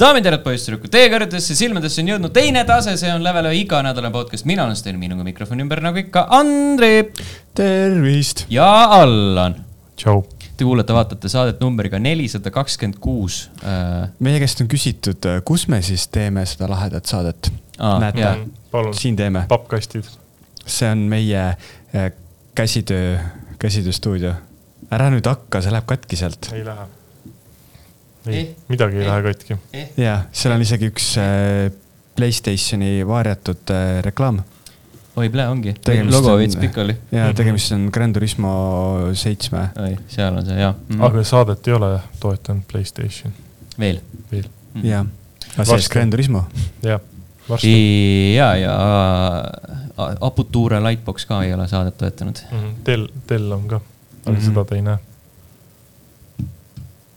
daamid ja härrad, poisssüdrukud, teie kõrgedesse silmadesse on jõudnud teine tase, see on Level ühe iganädalane podcast, mina olen Sten, minuga mikrofoni ümber nagu ikka Andri tervist. ja Allan. tšau. Te kuulate-vaatate saadet numbriga nelisada kakskümmend kuus. meie käest on küsitud, kus me siis teeme seda lahedat saadet. Aa, näete siin teeme, pappkastid. see on meie äh, käsitöö, käsitööstuudio. ära nüüd hakka, see läheb katki sealt. ei lähe. Ei Eh,, midagi ei eh. lähe katki. ja seal on isegi üks äh, Playstationi varjatud äh, reklaam oi, plee, ongi. Tegemist logo on- veits pikk oli. ja Mhm. tegemist on Gran Turismo seitsme. oi, seal on see, jaa mm.. aga saadet ei ole toetanud Playstation, veel. veel. ja, aga Varsti. sees Gran Turismo. jah, varsti. ja, ja A- Aputure Lightbox ka ei ole saadet toetanud Dell, Dell on ka, aga Mhm. seda te ei näe.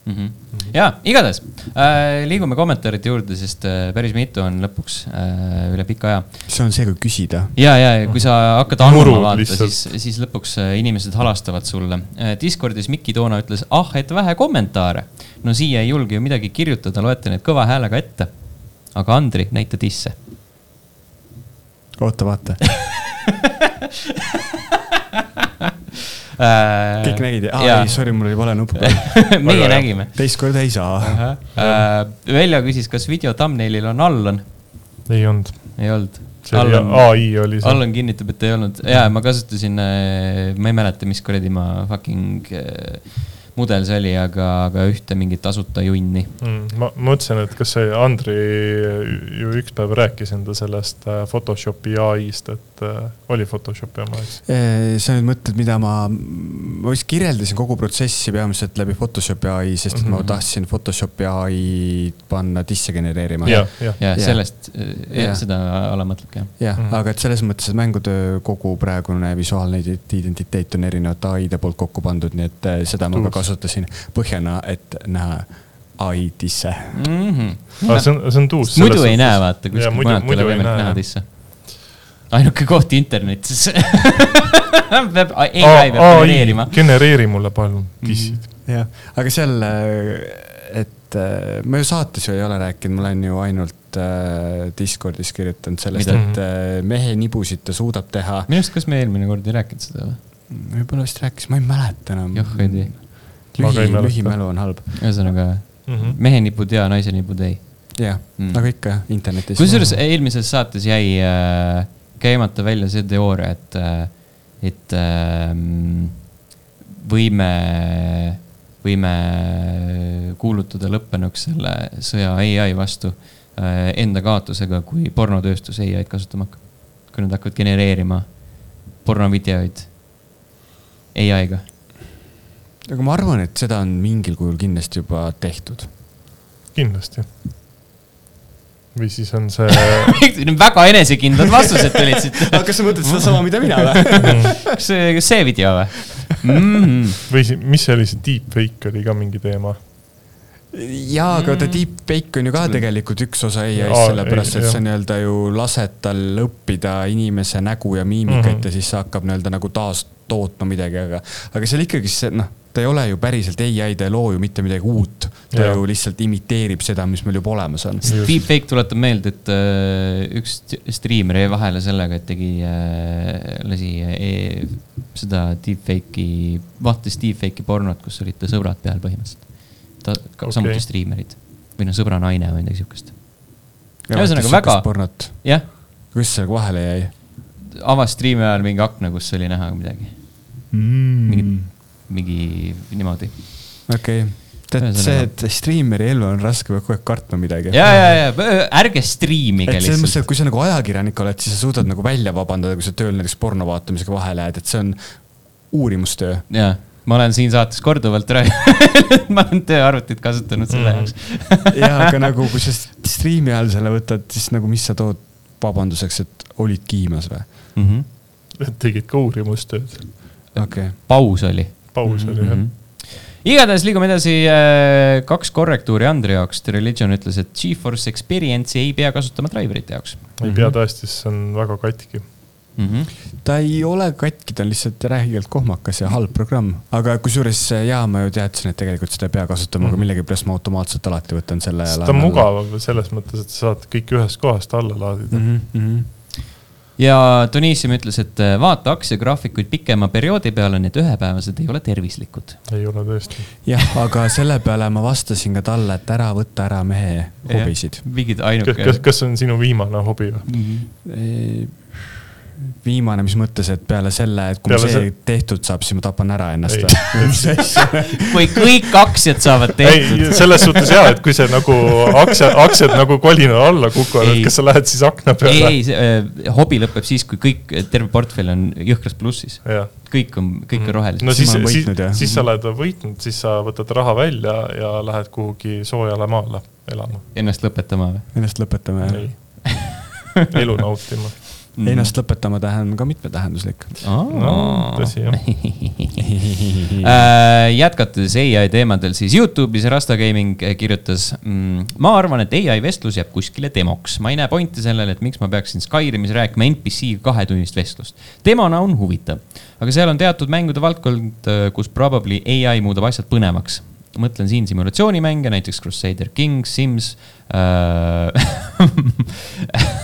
mm. -hmm. ja igatahes äh, liigume kommentaaride juurde, sest äh, päris mitu on lõpuks äh, üle pika aja. see on see, kui küsida. ja, ja, kui sa hakkad andma vaata, siis, siis lõpuks äh, inimesed halastavad sulle. Discordis Mikki Toona ütles, ah, et vähe kommentaare. no siia ei julge ju midagi kirjutada, loete need kõva häälega ette. aga Andri, näita disse. oota, vaata, Äh, kõik nägid, aa ei, sorry, mul oli vale nupp. meie Väga hea. nägime. teist korda ei saa. Veljo küsis, kas video thumbnail'il on Allan? ei olnud. ei olnud. see oli Allan, ai oli see. Allan kinnitab, et ei olnud ja ma kasutasin, ma ei mäleta, mis kuradi ma fucking äh, mudel see oli, aga, aga ühte mingit tasuta junni. Mm, ma mõtlesin, et kas see Andri ju üks päev rääkis enda sellest äh, Photoshopi ai-st, et äh, oli Photoshopi oma, eks. sa nüüd mõtled, mida ma, ma vist kirjeldasin kogu protsessi peamiselt läbi Photoshopi ai, sest et ma Mhm. tahtsin Photoshopi ai panna disse genereerima. jah. ja Jah. sellest, Jah. seda Allan mõtlebki jah. jah Mhm., aga et selles mõttes, et mängutöö kogu praegune visuaalne identiteet on erinevate ai-de poolt kokku pandud, nii et seda ma ka Tuus. Kasutasin põhjana, et näha ai disse. aga see on, see on tuus. muidu ei näe, vaata, kuskilt muidu- mujalt ei ole ei võimalik näha jah. disse. ainuke koht internetis peab, ei, ei peab genereerima. genereeri mulle palun dissid. jah, aga seal, et eh, ma ju saates ju ei ole rääkinud, ma olen ju ainult eh, Discordis kirjutanud sellest, et eh, mehe nibusid ta suudab teha. minu arust, kas me eelmine kord ei rääkinud seda või? võib-olla vist rääkis, ma ei mäleta enam. Joh, ei tea. Lühi, lühimälu on halb. ühesõnaga, Mhm. mehe nipud ja naise nipud ei. jah Mm. mm., nagu ikka internetis. kusjuures eelmises saates jäi äh, käimata välja see teooria, et äh,, et äh, võime, võime kuulutada lõppenuks selle sõja ai vastu äh, enda kaotusega, kui pornotööstus ai-d kasutama hakkab. kui nad hakkavad genereerima pornovideoid ai-ga. Aga ma arvan, et seda on mingil kujul kindlasti juba tehtud. kindlasti. või siis on see väga enesekindlad vastused tulid siit. aga kas sa mõtled sedasama, mida mina või? kas see, kas see video või mm? -hmm. või si- mis see oli, see deepfake oli ka mingi teema. jaa, aga vaata deepfake on ju ka tegelikult üks osa ai-st, sellepärast ei, et sa nii-öelda ju lased tal õppida inimese nägu ja miimikat mm. -hmm. ja siis see hakkab nii-öelda nagu taas tootma midagi, aga, aga seal ikkagi see noh, ta ei ole ju päriselt ai, ta ei loo ju mitte midagi uut. ta Jaa. ju lihtsalt imiteerib seda, mis meil juba olemas on. Deepfake tuletab meelde, et äh, üks st- striimer jäi vahele sellega, et tegi äh,, lasi äh, seda deepfake'i, vaatas deepfake'i pornot, kus olid ta sõbrad peal põhimõtteliselt. Ta okay. Samuti striimerid või noh, sõbra-naine või midagi siukest. Ühesõnaga, väga- jah, kus sellega vahele jäi avas striimi ajal mingi akna, kus oli näha midagi, mingi mm.? mingi niimoodi. okei okay., tead see, et striimeri elu on raske, kogu aeg kartma midagi. ja, ja, ja ärge striimige et selles mõttes, lihtsalt. et kui sa nagu ajakirjanik oled, siis sa suudad nagu välja vabandada, kui sa tööl näiteks porno vaatamisega vahele jääd, et see on uurimustöö. Ma olen siin saates korduvalt rääkinud, ma olen tööarvutit kasutanud selle Mhm. jaoks. ja aga nagu, kui sa striimi ajal selle võtad, siis nagu mis sa tood vabanduseks, et olid kiimas või? Mhm. tegid ka uurimustööd. okei okay., paus oli paus oli jah. mm. -hmm. igatahes liigume edasi, kaks korrektuuri Andri jaoks. The Religion ütles, et Geforce Experience'i ei pea kasutama driverite jaoks. ei pea tõesti, sest see on väga katki. mm. -hmm. ta ei ole katki, ta on lihtsalt räigelt kohmakas ja halb programm, aga kusjuures jaa, ma ju teadsin, et tegelikult seda ei pea kasutama mm, -hmm. aga millegipärast ma automaatselt alati võtan selle. ta on mugav selles mõttes, et sa saad kõik ühest kohast alla laadida mm. -hmm ja Donissium ütles, et äh, vaata aktsiagraafikuid pikema perioodi peale, need ühepäevased ei ole tervislikud. ei ole tõesti. jah, aga selle peale ma vastasin ka talle, et ära võta ära mehe hobisid. mingid ainuke. kas, kas see on sinu viimane hobi või mm? -hmm viimane, mis mõttes, et peale selle, et kui peale see, see tehtud saab, siis ma tapan ära ennast või? kui kõik aktsiad saavad tehtud. selles suhtes ja, et kui see nagu aktsia, aktsiad nagu kolinal alla kukuvad, et kas sa lähed siis akna peale? ei, ei, see äh, hobi lõpeb siis, kui kõik, terve portfell on jõhkras plussis. kõik on, kõik on mm. rohelised. no siis, siis, siis sa oled võitnud, siis sa võtad raha välja ja lähed kuhugi soojale maale elama. Ennast lõpetama või? Ennast lõpetama, jah. elu nautima mm.. ennast lõpetama tähendab ka mitmetähenduslik oh.. No, tõsi jah. Äh, jätkates ai teemadel, siis Youtube'is Rasta Gaming kirjutas mm,. ma arvan, et ai vestlus jääb kuskile demoks, ma ei näe pointi sellele, et miks ma peaksin Skyrimis rääkima NPC-ga kahetunnist vestlust. demona on huvitav, aga seal on teatud mängude valdkond, kus probably ai muudab asjad põnevaks mõtlen siin simulatsioonimänge, näiteks Crusader Kings, Sims äh,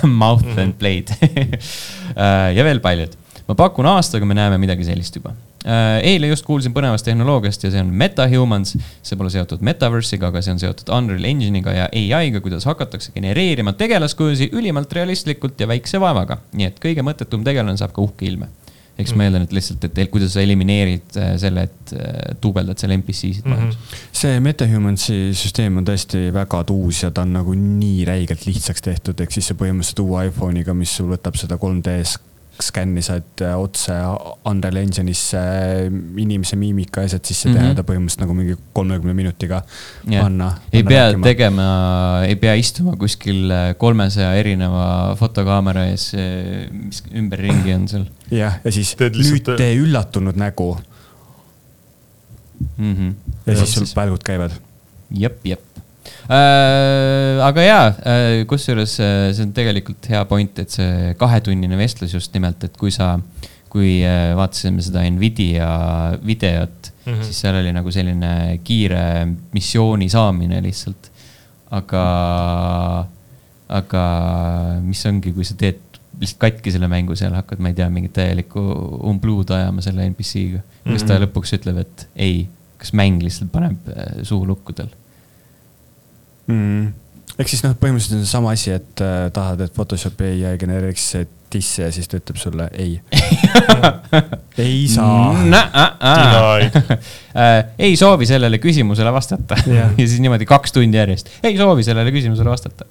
Mouth mm -hmm. and Blade äh, ja veel paljud. ma pakun aastaga me näeme midagi sellist juba äh,. eile just kuulsin põnevast tehnoloogiast ja see on MetaHumans. see pole seotud Metaverse'iga, aga see on seotud Unreal Engine'iga ja ai-ga, kuidas hakatakse genereerima tegelaskujusid ülimalt realistlikult ja väikse vaevaga. nii et kõige mõttetum tegelane saab ka uhke ilme eks mm. ma eeldan, et lihtsalt, et kuidas sa elimineerid äh, selle, et äh, duubeldad selle NPC-sid mm. -hmm. see MetaHumansi süsteem on tõesti väga tuus ja ta on nagu nii räigelt lihtsaks tehtud, ehk siis see põhimõtteliselt uue iPhone'iga, mis sul võtab seda 3D-s skännisid äh, otse Unreal Engine'isse inimese miimika ja asjad sisse teha mm -hmm. ta põhimõtteliselt nagu mingi kolmekümne minutiga yeah. panna, ei pea rääkima. tegema, ei pea istuma kuskil äh, kolmesaja erineva fotokaamera ees, äh, mis ümberringi on seal. jah, ja siis Teed nüüd tee üllatunud nägu mm. -hmm. ja, ja siis sul välgud käivad. jep, jep äh,. Aga jaa äh,, kusjuures äh, see on tegelikult hea point, et see kahetunnine vestlus just nimelt, et kui sa, kui äh, vaatasime seda Nvidia videot mm, -hmm. siis seal oli nagu selline kiire missiooni saamine lihtsalt. aga, aga mis ongi, kui sa teed lihtsalt katki selle mängu seal, hakkad, ma ei tea, mingit täielikku umbluud ajama selle NPC-ga. kas mm -hmm. ta lõpuks ütleb, et ei, kas mäng lihtsalt paneb äh, suu lukkudel mm.. ehk siis noh, põhimõtteliselt on seesama asi, et äh, tahad, et Photoshopi ai genereeriks disse ja siis ta ütleb sulle ei. Ei saa. Mm,. Äh, ei soovi sellele küsimusele vastata. Ja siis niimoodi kaks tundi järjest, ei soovi sellele küsimusele vastata.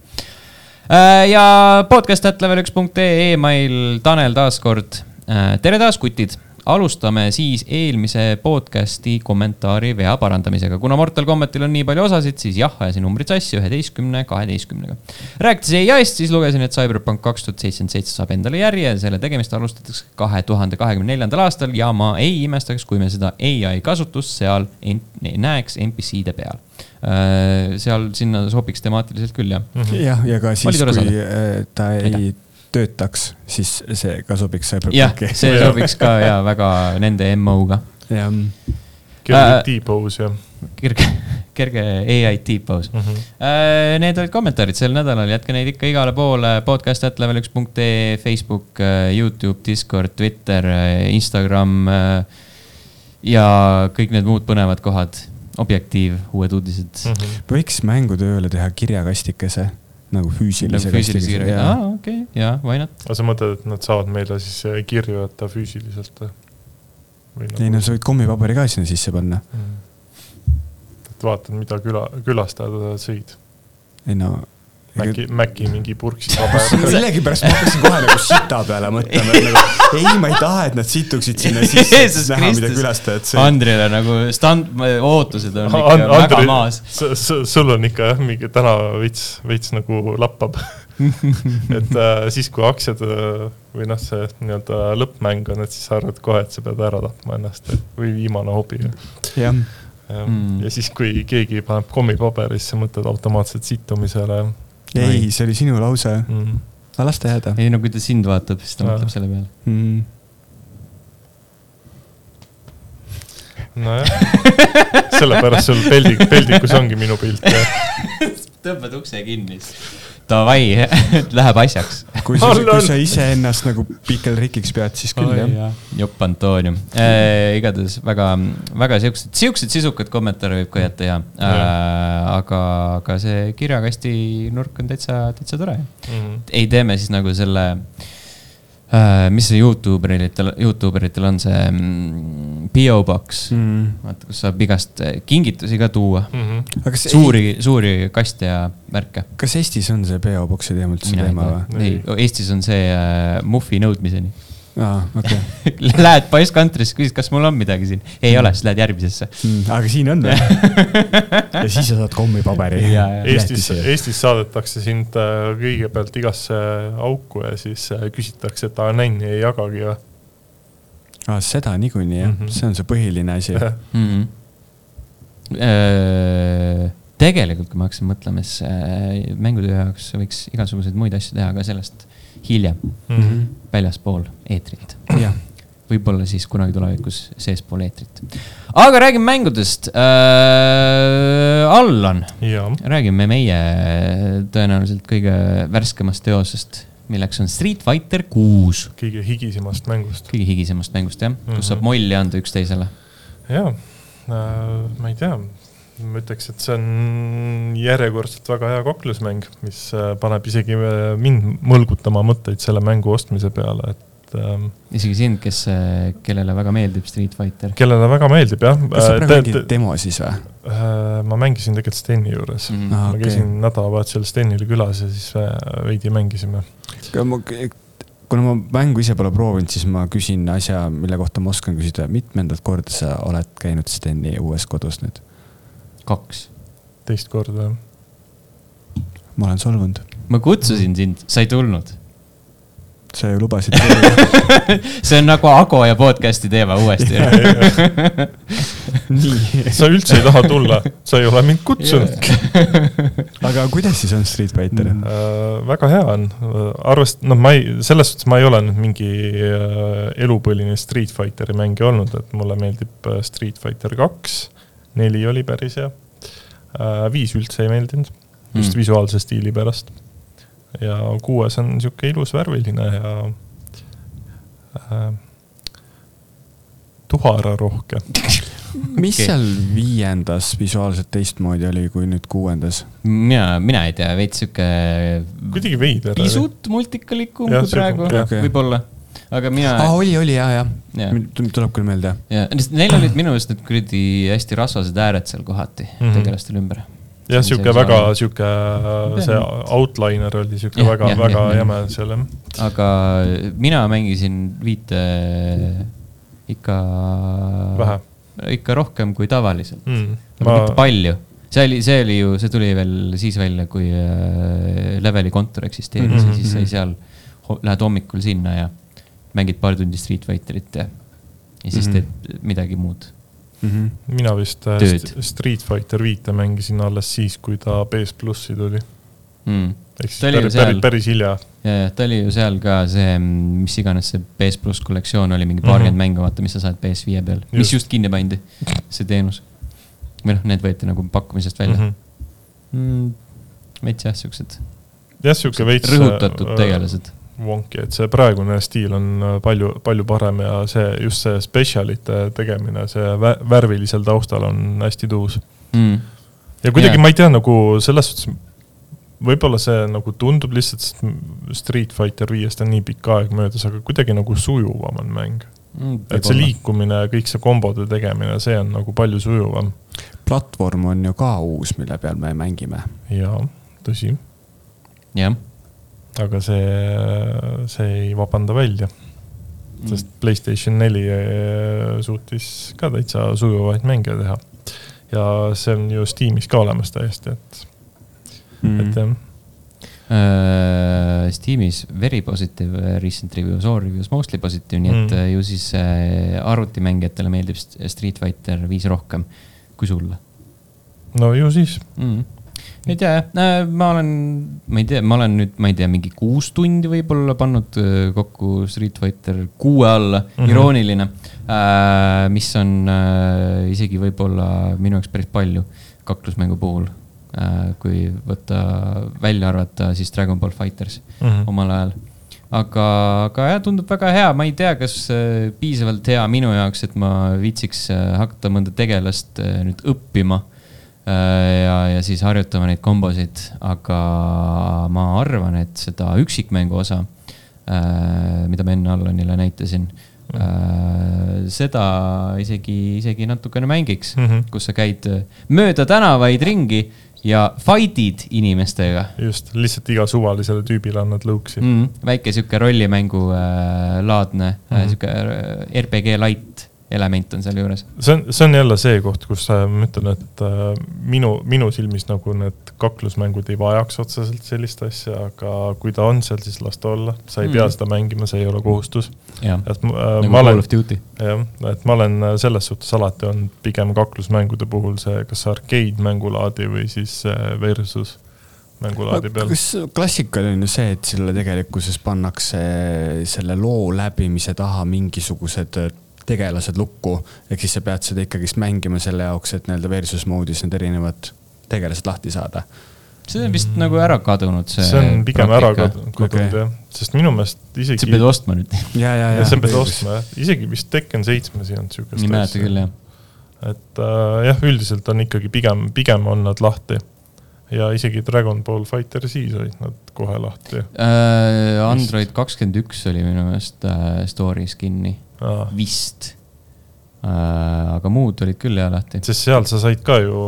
Äh, ja podcast at level üks punkt ee email Tanel taaskord. Äh, tere taas, kutid alustame siis eelmise podcast'i kommentaari vea parandamisega. kuna Mortal Combatil on nii palju osasid, siis jah, ajasin numbrid sassi üheteistkümne, kaheteistkümnega. rääkides ai-st, siis lugesin, et Cyberpunk kaks tuhat seitsekümmend seitse saab endale järje, selle tegemist alustatakse kahe tuhande kahekümne neljandal aastal ja ma ei imestaks, kui me seda ai kasutust seal näeks NPC-de peal äh, seal sinna sobiks temaatiliselt küll, jah. jah, ja ka siis, kui äh, ta ei Aitäh töötaks, siis see ka sobiks Cyberpunki. jah, see sobiks ka ja väga nende MO-ga. jah. kerge äh, T-pose jah. kerge, kerge ai T-pose mm. -hmm. Äh, need olid kommentaarid sel nädalal, jätke neid ikka igale poole, podcast at level üks punkt ee, Facebook, äh, Youtube, Discord, Twitter, äh, Instagram äh, ja kõik need muud põnevad kohad objektiiv, uued uudised mm. -hmm. võiks mängutööle teha kirjakastikese nagu füüsilise nagu füüsilise kirja, aa okei okay., jaa, why not. aga sa mõtled, et nad saavad meile siis äh, kirju jätta füüsiliselt või? ei no sa võid kommipaberi ka sinna sisse panna mm.. et vaatad, mida küla, külastajad sõid. ei no Maci, Maci mingi purksi paber. millegipärast ma hakkasin kohe nagu sita peale mõtlema, et nagu ei, ma ei taha, et nad situksid sinna sisse, et näha, mida külastajad sõid. Andrile nagu stand, ootused on ikka And, väga Andri, maas. sul on ikka jah, mingi täna veits, veits nagu lappab et äh, siis, kui aktsiad äh, või noh, see nii-öelda lõppmäng on, et siis sa arvad kohe, et sa pead ära tapma ennast või viimane hobi. jah ja, mm. ja siis, kui keegi paneb kommipaberisse, mõtled automaatselt sittumisele ei, see oli sinu lause. Mm.. aga las ta jääda. Ei no kui ta sind vaatab, siis ta mõtleb selle peale. Mm.. nojah, sellepärast sul peldi, peldikus ongi minu pilt ja tõmbad ukse kinni, siis davai, läheb asjaks. kui sa, kui sa iseennast nagu pikelrikiks pead, siis küll jah. jopp Antonio äh,, igatahes väga, väga siuksed, siuksed sisukad kommentaare võib ka jätta ja äh,, aga, aga see kirjakasti nurk on täitsa, täitsa tore. mm. ei, teeme siis nagu selle äh,, mis see Youtube eritel, Youtube eritel on see mm, PO box mm., vaata, kus saab igast äh, kingitusi ka tuua. Mm -hmm. aga kas, suuri, suuri kaste ja märke. kas Eestis on see PO-boksi teema üldse teema või? ei, Eestis on see äh, Muffi nõudmiseni. aa, okei. Lähed Wise Country'sse, küsid, kas mul on midagi siin. ei ole, siis lähed järgmisesse. Mm, aga siin on või? ja siis sa saad kommipaberi. Eestis, Eestis saadetakse sind äh, kõigepealt igasse auku ja siis äh, küsitakse, et aa, nänni ei jagagi või? aa, seda niikuinii jah mm. -hmm. see on see põhiline asi. mm. -hmm. tegelikult, kui ma hakkasin mõtlema, siis mängude jaoks võiks igasuguseid muid asju teha ka sellest hiljem, Mhm. väljaspool eetrit. võib-olla siis kunagi tulevikus seespool eetrit. aga räägime mängudest äh,. Allan, räägime meie tõenäoliselt kõige värskemast teosest, milleks on Street Fighter kuus. kõige higisemast mängust. kõige higisemast mängust jah, kus Mhm. saab molli anda üksteisele. jaa, ma ei tea, ma ütleks, et see on järjekordselt väga hea kaklusmäng, mis äh, paneb isegi äh, mind mõlgutama mõtteid selle mängu ostmise peale, et ähm, isegi sind, kes, kellele väga meeldib Street Fighter kellele väga meeldib jah. kas sa praegu mängid demo siis või? ma mängisin tegelikult Steni juures mm. mm. Aa, ma käisin nädalavahetusel Stenil külas ja siis äh, veidi mängisime. kuna ma mängu ise pole proovinud, siis ma küsin asja, mille kohta ma oskan küsida. mitmendat korda sa oled käinud Steni uues kodus nüüd? kaks. teist korda jah. ma olen solvunud. ma kutsusin sind, sa ei tulnud. sa ju lubasid. see on nagu Ago ja podcast'i teema uuesti. nii, sa üldse ei taha tulla, sa ei ole mind kutsunud. aga kuidas siis on Street Fighter mm.? Äh, väga hea on, arvest-, noh, ma ei, selles suhtes ma ei ole nüüd mingi äh, elupõline Street Fighteri mängija olnud, et mulle meeldib äh, Street Fighter kaks, neli oli päris hea. viis üldse ei meeldinud, just Mm. visuaalse stiili pärast. ja kuues on niisugune ilus värviline ja äh, tuhararohke. mis Okei. seal viiendas visuaalselt teistmoodi oli kui nüüd kuuendas? mina, mina ei tea, veits sihuke kuidagi veider. pisut multikalikum kui praegu sihuke- okei. võib-olla, aga mina aa, oli, oli ja, ja, ja.. tuleb küll meelde. ja neil olid minu arust need kuradi hästi rasvased ääred seal kohati mm. -hmm. tegelastel ümber. jah, sihuke väga see- sihuke, see outliner oli sihuke väga, väga jah. jäme seal jah. aga mina mängisin viite ikka. Vähe. ikka rohkem kui tavaliselt mm.. ma... mitte palju. see oli, see oli ju, see tuli veel siis välja, kui äh, leveli kontor eksisteeris mm -hmm. ja siis sai mhm. seal, lähed hommikul sinna ja mängid paar tundi Street Fighterit ja, ja siis mm. -hmm. teed midagi muud Mm -hmm. mina vist äh, Tööd. St- Street Fighter viite mängisin alles siis, kui ta PS plussi tuli. mm.. ehk siis päris, päris, päris hilja. ja, ja ta oli ju seal ka see, mis iganes see PS pluss kollektsioon oli, mingi paarkümmend mm. -hmm. mängu, vaata, mis sa saad PS5 peal, mis Just. kinni pandi, see teenus. või noh, need võeti nagu pakkumisest välja mm. -hmm. -hmm. veits jah, siuksed jah, sihuke veits. rõhutatud tegelased. Wonki, et see praegune stiil on äh, palju, palju parem ja see, just see spetsialite tegemine, see vä- värvilisel taustal on hästi tuus. Mm. ja kuidagi Jaa. ma ei tea, nagu selles suhtes, võib-olla see nagu tundub lihtsalt, sest Street Fighter viiest on nii pikk aeg möödas, aga kuidagi nagu sujuvam on mäng. Mm, et see liikumine ja kõik see kombode tegemine, see on nagu palju sujuvam. platvorm on ju ka uus, mille peal me mängime. jaa, tõsi, jah, aga see, see ei vabanda välja, Mm. sest Playstation neli eh, suutis ka täitsa sujuvaid mänge teha. ja see on ju Steamis ka olemas täiesti, et, Mm. et jah uh, Steamis very positive recent reviews, all reviews mostly positive, nii et Mm. mm. ju siis arvutimängijatele meeldib St- Street Fighter viis rohkem kui sulle no ju siis mm.. Ei tea jah, ma olen, ma ei tea, ma olen nüüd, ma ei tea, mingi kuus tundi võib-olla pannud äh, kokku Street Fighter kuue alla mm, -hmm. irooniline äh,. mis on äh, isegi võib-olla minu jaoks päris palju kaklusmängu puhul äh,. kui võtta, välja arvata siis Dragon Ball Fighters mm -hmm. omal ajal aga, aga jah, tundub väga hea, ma ei tea, kas äh, piisavalt hea minu jaoks, et ma viitsiks äh, hakata mõnda tegelast äh, nüüd õppima Äh, ja, ja siis harjutama neid kombosid, aga ma arvan, et seda üksikmängu osa, äh, mida ma enne Allanile näitasin mm., seda isegi, isegi natukene mängiks mm, -hmm. kus sa käid mööda tänavaid ringi ja fight'id inimestega. just, lihtsalt iga suvalisele tüübile annad lõuksi mm. -hmm. väike sihuke rollimängu äh, laadne mm, -hmm. sihuke RPG light element on sealjuures. see on, see on jälle see koht, kus äh, ma ütlen, et äh, minu, minu silmis nagu need kaklusmängud ei vajaks otseselt sellist asja, aga kui ta on seal, siis las ta olla, sa ei mm. pea seda mängima, see ei ole kohustus. äh, nagu ma olen, jah, et ma olen selles suhtes alati olnud pigem kaklusmängude puhul see kas arcade mängulaadi või siis versus mängulaadi peal. kas klassikaline on ju see, et selle tegelikkuses pannakse selle loo läbimise taha mingisugused tegelased lukku, ehk siis sa pead seda ikkagist mängima selle jaoks, et nii-öelda versus mode'is need erinevad tegelased lahti saada see on vist mm. nagu ära kadunud, see. see on pigem praktika. ära kadunud okay. jah, sest minu meelest isegi. sa pead ostma nüüd. ja, ja, ja. sa pead ostma jah, isegi vist Tekken seitsmes ei olnud siukest. ei mäleta küll jah. et äh, jah, üldiselt on ikkagi pigem, pigem on nad lahti. ja isegi Dragon Ball Fighter siis olid nad kohe lahti äh,. Android kakskümmend üks oli minu meelest äh, story's kinni vist äh,. aga muud olid küll jah lahti. sest seal sa said ka ju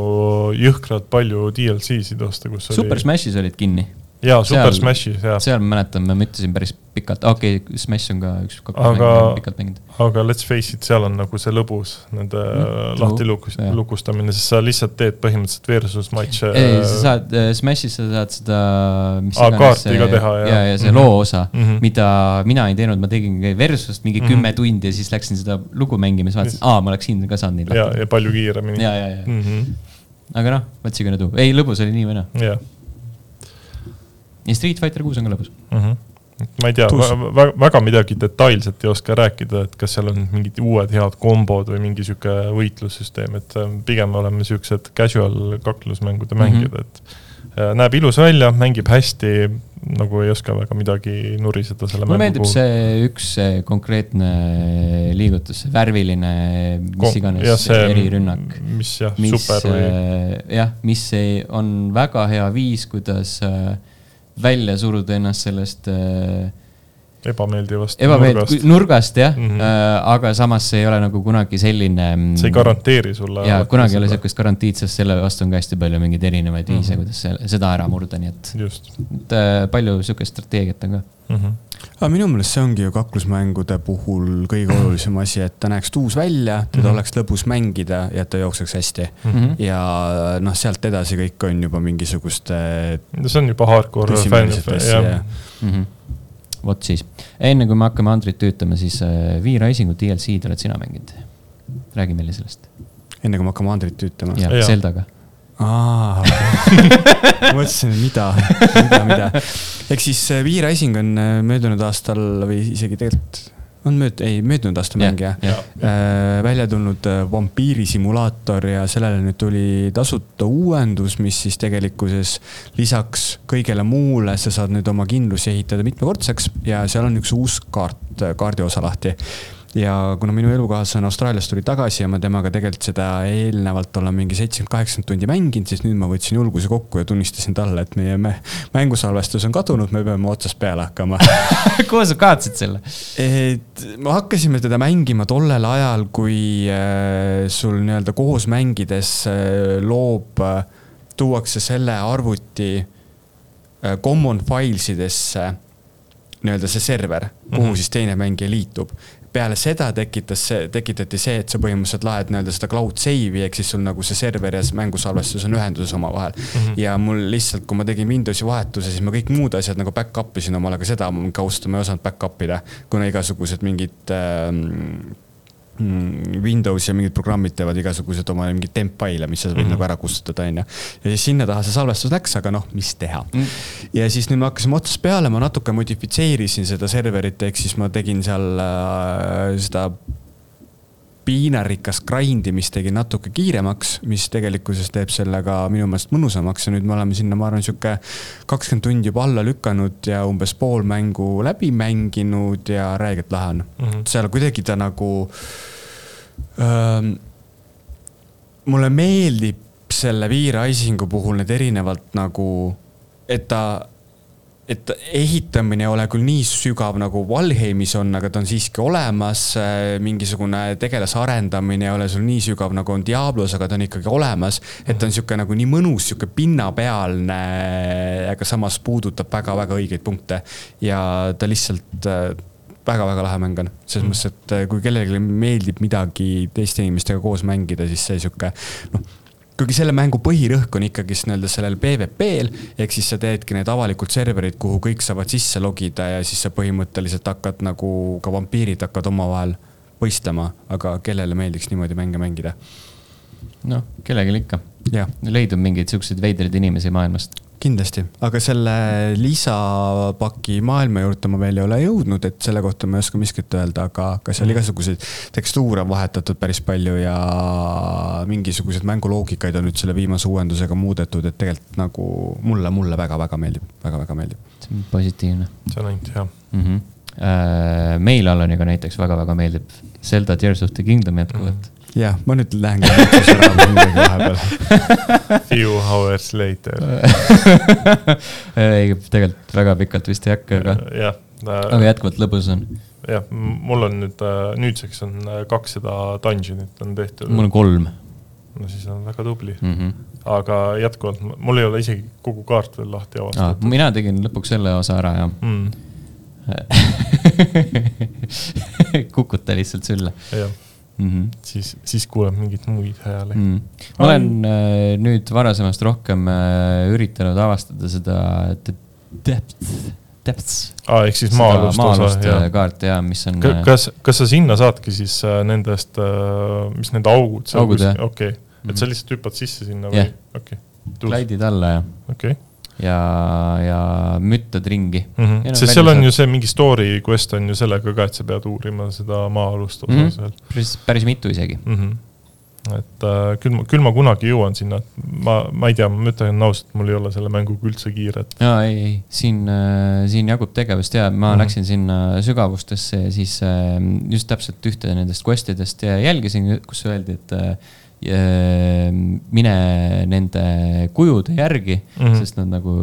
jõhkralt palju DLC-sid osta, kus Super oli... Smashis olid kinni. Jaa, Super seal, Smashis, jah. seal ma mäletan, ma ütlesin päris pikalt, okei okay,, Smash on ka üks, aga, pikalt mänginud. aga let's face it, seal on nagu see lõbus, nende mm, lahti lukus, lukustamine, sest sa lihtsalt teed põhimõtteliselt versus matš'e. ei, sa saad äh,, Smash'is sa saad seda, Aa, see. ka teha, ja, ja see mm -hmm. loo osa mm, -hmm. mida mina ei teinud, ma tegin versus't mingi mm -hmm. kümme tundi ja siis läksin seda lugu mängima, siis vaatasin, aa, ma oleks siin ka saanud nii lahti. ja, ja palju kiiremini. ja, ja, ja mm. -hmm. aga noh, gonna do, ei lõbus oli nii või naa. jah. Ja Street Fighter kuus on ka lõbus mm. -hmm ma ei tea, väga midagi detailset ei oska rääkida, et kas seal on mingid uued head kombod või mingi sihuke võitlussüsteem, et pigem oleme siuksed casual kaklusmängude mängijad mm, -hmm. et äh, näeb ilus välja, mängib hästi, nagu ei oska väga midagi nuriseda selle mulle meeldib puhul. see üks see konkreetne liigutus, see värviline, mis iganes erirünnak. mis jah, super või? Äh, jah, mis on väga hea viis, kuidas äh, välja suruda ennast sellest äh, ebameeldivast ebameeld-, nurgast, nurgast jah mm, -hmm. äh, aga samas see ei ole nagu kunagi selline. Mm, see ei garanteeri sulle. jaa, kunagi ei ole sihukest garantiid, sest selle vastu on ka hästi palju mingeid erinevaid mm -hmm. viise, kuidas see, seda ära murda, nii et. et äh, palju sihukest strateegiat on ka mm. -hmm aga minu meelest see ongi ju kaklusmängude puhul kõige olulisem asi, et ta näeks tuus välja, teda mm -hmm. oleks lõbus mängida ja et ta jookseks hästi mm. -hmm. ja noh, sealt edasi kõik on juba mingisuguste. no see on juba hardcore fänn, jah. Vot siis, enne kui me hakkame Andrit tüütama, siis äh, V-Risingu DLC-d oled sina mänginud? räägi meile sellest. enne kui me hakkame Andrit tüütama? jah, Zeldaga aa mõtlesin, mida, mida, mida. ehk siis V Rising on äh, möödunud aastal või isegi tegelikult on mööd-, ei möödunud aasta mäng jah ja. ja. Äh,. välja tulnud äh, vampiirisimulaator ja sellele nüüd tuli tasuta uuendus, mis siis tegelikkuses lisaks kõigele muule, sa saad nüüd oma kindlusi ehitada mitmekordseks ja seal on üks uus kaart, kaardiosa lahti ja kuna minu elukaaslane Austraaliast tuli tagasi ja ma temaga tegelikult seda eelnevalt olen mingi seitsekümmend, kaheksakümmend tundi mänginud, siis nüüd ma võtsin julguse kokku ja tunnistasin talle, et meie mängusalvestus on kadunud, me peame otsast peale hakkama kuhu sa kaotasid selle? et me hakkasime teda mängima tollel ajal, kui äh, sul nii-öelda koos mängides äh, loob äh,, tuuakse selle arvuti common files idesse nii-öelda see server, kuhu mm -hmm. siis teine mängija liitub peale seda tekitas see, tekitati see, et sa põhimõtteliselt laed nii-öelda seda cloud save'i ehk siis sul nagu see server ja mängusalvestus on ühenduses omavahel mm. -hmm. ja mul lihtsalt, kui ma tegin Windowsi vahetuse, siis ma kõik muud asjad nagu back-up isin omale, aga seda kaudselt ma ei osanud back-up ida, kuna igasugused mingid mm, Windows ja mingid programmid teevad igasuguseid oma mingeid tempfaile, mis sa võid mm -hmm. nagu ära kustutada, onju. ja siis sinna taha see salvestus läks, aga noh, mis teha mm. -hmm. ja siis nüüd me hakkasime otsast peale, ma natuke modifitseerisin seda serverit, ehk siis ma tegin seal äh, seda piinarikas grind imist tegin natuke kiiremaks, mis tegelikkuses teeb selle ka minu meelest mõnusamaks ja nüüd me oleme sinna, ma arvan, sihuke kakskümmend tundi juba alla lükanud ja umbes pool mängu läbi mänginud ja räigelt lahe on mm. -hmm. seal kuidagi ta nagu ähm,. mulle meeldib selle Viiraisingu puhul need erinevalt nagu, et ta et ehitamine ei ole küll nii sügav nagu Valheimis on, aga ta on siiski olemas. mingisugune tegelase arendamine ei ole sul nii sügav nagu on Diablos, aga ta on ikkagi olemas. et ta on sihuke nagu nii mõnus, sihuke pinnapealne, aga samas puudutab väga-väga õigeid punkte. ja ta lihtsalt väga-väga lahe mäng on, selles mm. mõttes, et kui kellelegi meeldib midagi teiste inimestega koos mängida, siis see sihuke noh kuigi selle mängu põhirõhk on ikkagist nii-öelda sellel PVP-l, ehk siis sa teedki need avalikud serverid, kuhu kõik saavad sisse logida ja siis sa põhimõtteliselt hakkad nagu ka vampiirid hakkavad omavahel võistlema, aga kellele meeldiks niimoodi mänge mängida? noh, kellelegi ikka. leidub mingeid siukseid veidraid inimesi maailmast kindlasti, aga selle lisapaki maailma juurde ma veel ei ole jõudnud, et selle kohta ma ei oska miskit öelda, aga, aga seal mm. igasuguseid tekstuure on vahetatud päris palju ja mingisuguseid mänguloogikaid on nüüd selle viimase uuendusega muudetud, et tegelikult nagu mulle, mulle väga-väga meeldib väga,, väga-väga meeldib. see on positiivne. see on ainult hea mm. -hmm. meil Alaniga näiteks väga-väga meeldib Zelda Tears of the Kingdom jätkuvalt mm. -hmm jah, ma nüüd lähengi ära midagi vahepeal. Few hours later ei, tegelikult väga pikalt vist ei hakka, aga. jah. aga jätkuvalt lõbus on. jah, mul on nüüd, äh, nüüdseks on äh, kakssada dungeon'it on tehtud. mul on kolm. no siis on väga tubli mm. -hmm. aga jätkuvalt, mul ei ole isegi kogu kaart veel lahti avastatud. mina tegin lõpuks selle osa ära, jah mm. kukuta lihtsalt sülle. jah mm. -hmm. siis, siis kuuleb mingeid muid hääli mm.. ma olen äh, nüüd varasemast rohkem äh, üritanud avastada seda depth, depths. aa, ehk siis maa-alust osa. kaarte ja mis on. Äh, kas, kas sa sinna saadki siis äh, nendest äh,, mis need augud? jah. okei et sa mhm. lihtsalt hüppad sisse sinna või yeah.? okei okay.. Slaidid alla ja. okei okay ja, ja müttad ringi mm. -hmm. No, sest seal on ju see mingi story quest on ju sellega ka, et sa pead uurima seda maa-alust osa mm -hmm. seal. päris, päris mitu isegi mm. -hmm et äh, küll ma, küll ma kunagi jõuan sinna, ma, ma ei tea, ma ütlen ausalt, mul ei ole selle mänguga üldse kiiret. jaa, ei, ei, siin äh,, siin jagub tegevust ja ma mm -hmm. läksin sinna sügavustesse ja siis äh, just täpselt ühte nendest quest idest jälgisin, kus öeldi, et äh, mine nende kujude järgi mm, -hmm. sest nad nagu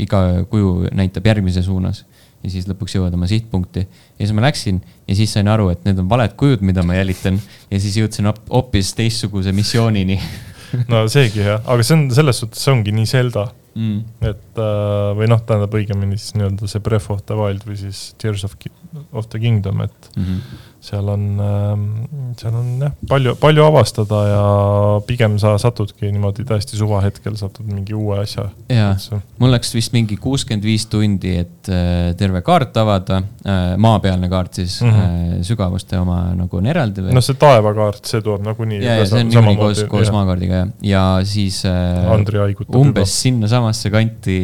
iga kuju näitab järgmise suunas. ja siis lõpuks jõuad oma sihtpunkti. ja siis ma läksin ja siis sain aru, et need on valed kujud, mida ma jälitan. ja siis jõudsin hoopis teistsuguse missioonini no seegi jah, aga see on selles suhtes, see ongi nii Zelda mm.. et äh, või noh, tähendab õigemini siis nii-öelda see Breath of the Wild või siis Tears of, of the Kingdom, et mm. -hmm seal on, ähm, seal on jah, palju, palju avastada ja pigem sa satudki niimoodi täiesti suvahetkel satud mingi uue asja. jaa, mul läks vist mingi kuuskümmend viis tundi, et äh, terve kaart avada, äh, maapealne kaart siis mm, -hmm. sügavuste oma nagu on eraldi või? noh, see taevakaart, see tuleb nagunii. ja, ja see on niikuinii koos, koos maakaardiga ja, ja siis Andri haigutab umbes sinnasamasse kanti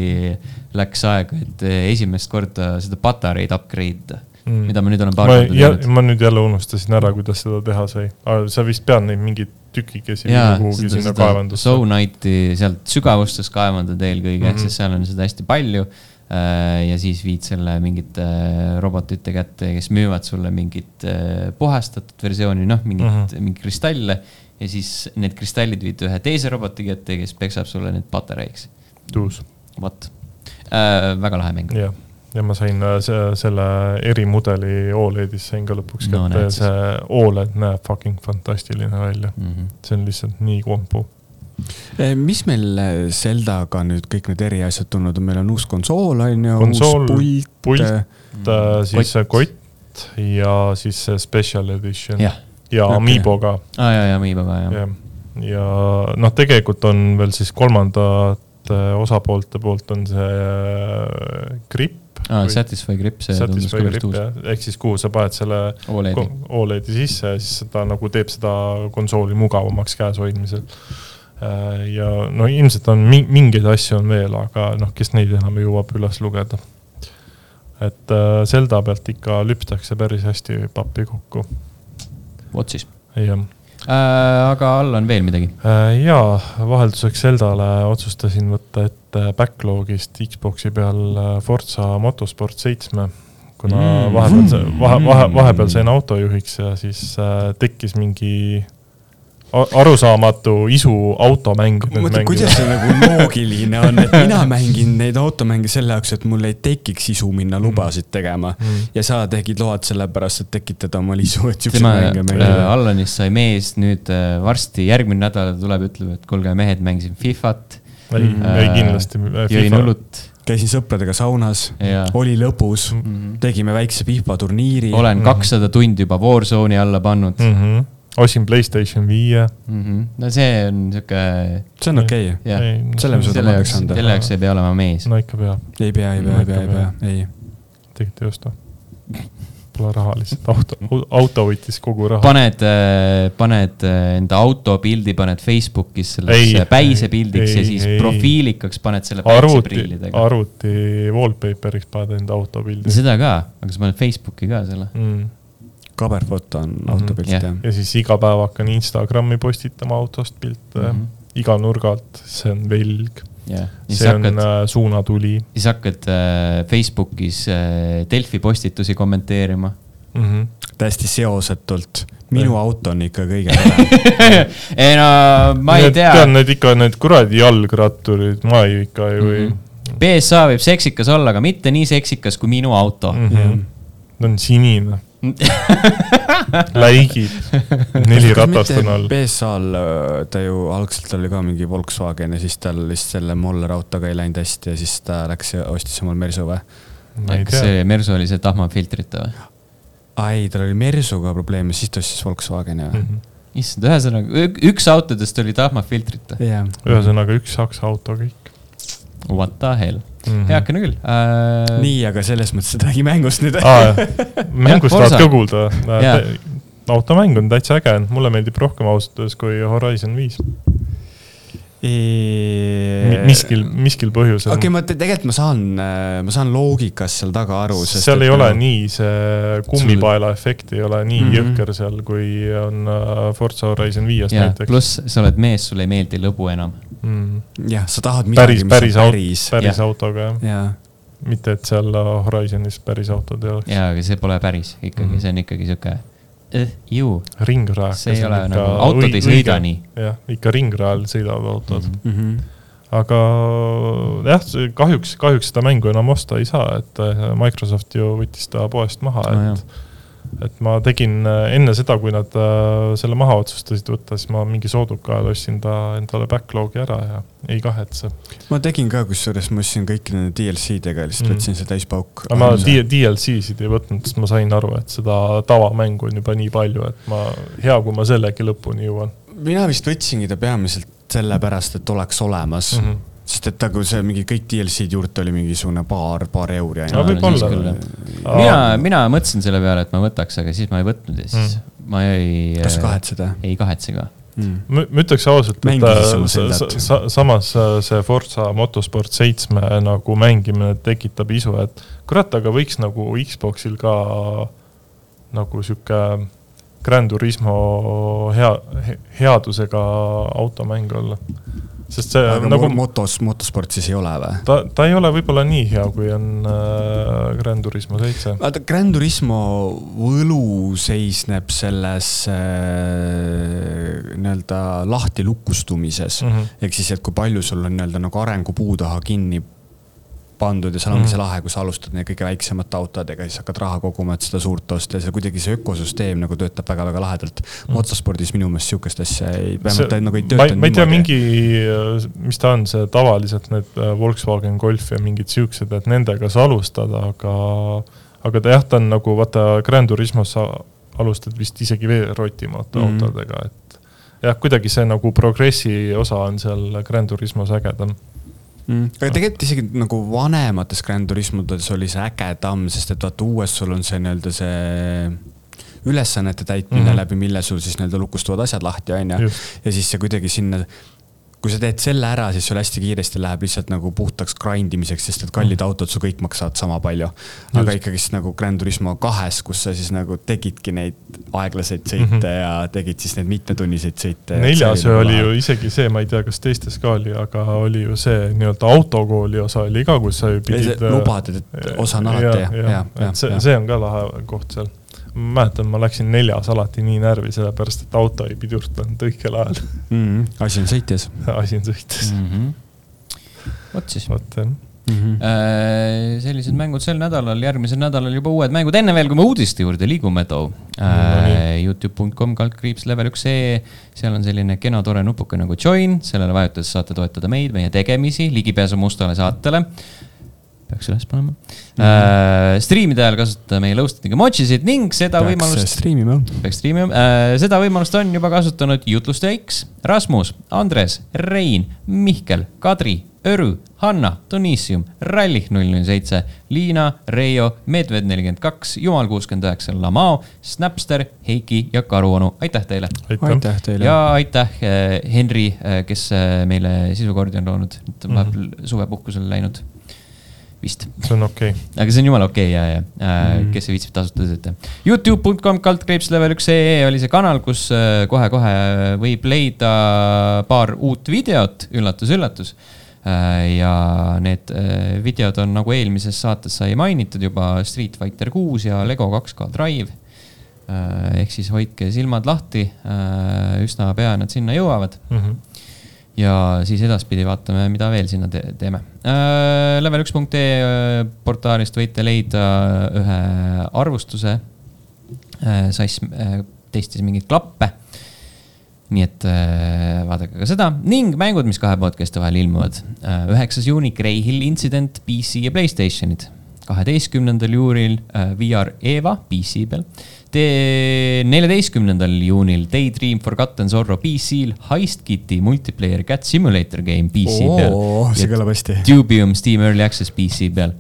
läks aega, et esimest korda seda patareid upgrade ida mm., mida ma nüüd olen paar korda teinud. ma nüüd jälle unustasin ära, kuidas seda teha sai, sa vist pead neid mingeid tükikesi kuhugi sinna kaevandusse. Soulknighti sealt sügavustest kaevandad eelkõige mm, -hmm. sest seal on seda hästi palju äh, ja siis viid selle mingite äh, robotite kätte, kes müüvad sulle mingit äh, puhastatud versiooni, noh, mingit mm, -hmm. mingeid kristalle. ja siis need kristallid viid ühe teise roboti kätte, kes peksab sulle need patareiks. tuus. vot äh,, väga lahe mäng. jah ja ma sain äh, see, selle erimudeli Oledis sain ka lõpuks kätte no, ja see Oled näeb fucking fantastiline välja mm. -hmm. see on lihtsalt nii kompu. Eh, mis meil äh, Zeldaga nüüd kõik need eriasjad tulnud on, meil on uus konsool on ju, uus pult. pult, äh, siis kott. kott ja siis see special edition ja, ja okay. Amiiboga. aa ah, ja, ja Amiiboga jah. ja, ja noh, tegelikult on veel siis kolmandat osapoolte poolt on see gripp aa, Satisfy Grip, see tundus Satisfy päris grip jah, ehk siis kuhu sa paned selle Oledi, Oledi sisse ja siis ta nagu teeb seda konsooli mugavamaks käes hoidmisel. ja no ilmselt on mi- mingeid asju on veel, aga noh, kes neid enam jõuab üles lugeda. et äh, Zelda pealt ikka lüpstakse päris hästi pappi kokku, vot siis jah äh,. Aga all on veel midagi? Äh, jaa, vahelduseks Zeldale otsustasin võtta ette backlog'ist Xbox'i peal äh, Forza Motorsport seitsme. kuna Mm. mm. vahepeal, vahe, vahe, vahepeal sain autojuhiks ja siis äh, tekkis mingi arusaamatu isu automänge. mõtle, kuidas see nagu loogiline on, et mina mängin neid automänge selle jaoks, et mul ei tekiks isu minna lubasid tegema. mm.? ja sa tegid load sellepärast, et tekitada omale isu, et siukseid mänge äh, mängida. Allanist sai mees nüüd äh, varsti järgmine nädal tuleb, ütleb, et kuulge, mehed, mängisin Fifat, ei Mm., ei kindlasti. jõin õlut käisin sõpradega saunas, oli lõbus, Mm. Mhm. tegime väikse FIFA turniiri. olen Mhm. kakssada tundi juba Warzone'i alla pannud mm. -hmm. Ostsin Playstation viie. Mm -hmm. no see on sihuke, see on okei okay., jah, Selle me suudame omaks anda. selle jaoks ei pea olema mees. no ikka peab, ei pea, ei pea, ei pea, ei pea, ei. tegelikult ei osta. Pole raha lihtsalt, auto, auto võttis kogu raha. paned, paned äh, enda auto pildi, paned Facebookis Ei, sellesse päisepildiks ja siis ei. profiilikaks paned selle arvuti, päikseprillidega. arvuti wallpaper'iks paned enda auto pildi seda ka, aga sa paned Facebooki ka selle. mm.. Kaberfoto on Mhm. autopilt Jah. jah. ja siis iga päev hakkan Instagrami postitama autost pilte mm. -hmm. iga nurga alt, see on velg, siis see on hakkad, äh, suunatuli siis hakkad äh, Facebookis äh, Delfi postitusi kommenteerima. mm. -hmm. täiesti seosetult. minu Jah. auto on ikka kõige parem. ei no ma ei tea tean, need ikka need kuradi jalgratturid, ma ju ikka ju ei Mhm. BSA võib seksikas olla, aga mitte nii seksikas kui minu auto mm. -hmm. ta on sinine, läigib, neli ratast on all. BSA-l äh, ta ju algselt oli ka mingi Volkswagen ja siis tal lihtsalt selle Moller autoga ei läinud hästi ja siis ta läks ja ostis omal Mersu või? kas see Mersu oli see tahmafiltrita või? aa ei, tal oli Mersuga probleem ja siis ta ostis Volkswageni või? Mhm. issand, ühesõnaga ük- üks autodest oli tahmafiltrita. jah. ühesõnaga üks saksa auto kõik What the hell, mm. -hmm. heakene küll äh,. nii, aga selles mõttes, et räägi mängust nüüd. mängust tahad ka kuulda automäng on täitsa äge, mulle meeldib rohkem ausalt öeldes kui Horizon viis. miskil, miskil põhjusel okei, ma te- tegelikult ma saan, ma saan loogikast seal taga aru, sest seal ei ole nagu- nii, see kummipaela efekt ei ole nii mm. -hmm. jõhker seal, kui on äh, Forza Horizon viies ja näiteks. pluss sa oled mees, sulle ei meeldi lõbu enam. mm.. jah, sa tahad midagi, päris, mis päris on päris. päris Jah. autoga jah, jaa, mitte et seal äh, Horizonis päris autod ei oleks. jaa, aga see pole päris ikkagi mm. -hmm. see on ikkagi sihuke eh, ju, ringraja. see ei ole nagu, autod ei sõida nii. jah, ikka ringrajal sõidavad autod mm. -hmm. Aga jah, kahjuks, kahjuks seda mängu enam osta ei saa, et äh, Microsoft ju võttis ta poest maha No et et ma tegin äh, enne seda, kui nad äh, selle maha otsustasid võtta, siis ma mingi sooduka ostsin ta endale backlog'i ära ja ei kahetse. ma tegin ka, kusjuures ma ostsin kõiki nende DLC-dega ja lihtsalt Mm. võtsin see täispauk. aga ma DLC-sid ei võtnud, sest ma sain aru, et seda tavamängu on juba nii palju, et ma, hea, kui ma sellegi lõpuni jõuan mina vist võtsingi ta peamiselt sellepärast, et oleks olemas mm. -hmm. Sest et nagu see mingi kõik DLC-d juurde oli mingisugune paar, paar euri No ainult. võib-olla. küll, jah. Mina, mina mõtlesin selle peale, et ma võtaks, aga siis ma ei võtnud ja siis mm. ma ei. kas sa kahetsed või ei kahetse ka. mm.? ma ütleks ausalt, et äh, sa, sa, sa, samas äh, see Forza Motorsport seitsme nagu mängimine tekitab isu, et kurat, aga võiks nagu Xboxil ka nagu sihuke Gran Turismo hea, headusega automäng olla. Sest see aga nagu motos, motosport siis ei ole või? ta, ta ei ole võib-olla nii hea, kui on äh, Gran Turismo seitse. vaata, Gran Turismo võlu seisneb selles äh, nii-öelda lahti lukustumises mm.. Mm -hmm. ehk siis, et kui palju sul on nii-öelda nagu arengupuu taha kinni pandud ja seal ongi Mhm. see lahe, kui sa alustad neid kõige väiksemate autodega, siis hakkad raha koguma, et seda suurt osta ja see kuidagi see ökosüsteem nagu töötab väga-väga lahedalt mm.. motospordis minu meelest sihukest asja ei, vähemalt ta nagu ei ma, tööta ma ei tea, mingi, mis ta on, see tavaliselt need äh, Volkswagen Golf ja mingid siuksed, et nendega sa alustad, aga, aga ta jah, ta on nagu vaata Gran Turismos sa alustad vist isegi veel rotimata mm autodega, et jah, kuidagi see nagu progressi osa on seal Gran Turismos ägedam. Mm.. aga tegelikult isegi nagu vanemates Grand Turismodes oli see ägedam, sest et vaata uues sul on see nii-öelda see ülesannete täitmine mm, -hmm. läbi mille sul siis nii-öelda lukustuvad asjad lahti, on ju. ja siis see kuidagi sinna kui sa teed selle ära, siis sul hästi kiiresti läheb lihtsalt nagu puhtaks grind imiseks, sest et kallid mm. autod su kõik maksavad sama palju. aga ikkagist nagu Grand Turismo kahes, kus sa siis nagu tegidki neid aeglaseid sõite mm -hmm. ja tegid siis neid mitmetunniseid sõite. neljas oli, oli ju isegi see, ma ei tea, kas teistes ka oli, aga oli ju see nii-öelda autokooli osa oli ka, kus sa ju pidid. lubad, et osa on alati ja, ja, ja, ja, et see, see on ka lahe koht seal ma mäletan, ma läksin neljas alati nii närvi, sellepärast et auto ei pidurdanud õigel ajal mm. -hmm. asi on sõitjas. asi on sõitjas mm. -hmm. vot siis. vot jah. Mm -hmm. äh, sellised mängud sel nädalal, järgmisel nädalal juba uued mängud, enne veel, kui me uudiste juurde liigume, too äh,. Youtube.com kaldkriips level üks e, seal on selline kena tore nupuke nagu join, sellele vajutades saate toetada meid, meie tegemisi, ligipääsu mustale saatele äh, peaks üles panema mm. -hmm. Uh, striimide ajal kasutada meie Loasted emojisid ning seda peaks võimalust. striimima. peaks striimima uh,, seda võimalust on juba kasutanud jutlustaja X, Rasmus, Andres, Rein, Mihkel, Kadri, Öru, Hanna, Donissium, Rallih null null seitse, Liina, Reio, Medved nelikümmend kaks, Jumal kuuskümmend üheksa, Lamao, Snapster, Heiki ja Karuonu, aitäh teile. aitäh teile. ja aitäh Henri, kes meile sisukordi on loonud, vahepeal mm -hmm. suvepuhkusele läinud vist. see on okei okay.. aga see on jumala okei okay, ja, ja äh, mm. kes viitsib tasuta sõita. Youtube.com kaldkriips level üks ee oli see kanal, kus kohe-kohe äh, võib leida paar uut videot, üllatus-üllatus äh, ja need videod on nagu eelmises saates sai mainitud juba Street Fighter kuus ja Lego 2K Drive. ehk siis hoidke silmad lahti, üsna pea nad sinna jõuavad mm. -hmm ja siis edaspidi vaatame, mida veel sinna te teeme. Level1.ee äh, portaalist võite leida ühe arvustuse äh,. Sass äh, testis mingeid klappe. nii et äh, vaadake ka seda ning mängud, mis kahe podcast'i vahel ilmuvad. Äh, üheksas juuni Greyhill Incident PC ja Playstationid. kaheteistkümnendal juuril äh, VR Eva PC peal neljateistkümnendal juunil Daydream Forgotten Sorrow PC-l, Heist Kitty multiplayer cat simulator game PC oh, peal. see kõlab hästi. Dubium Steam Early Access PC peal.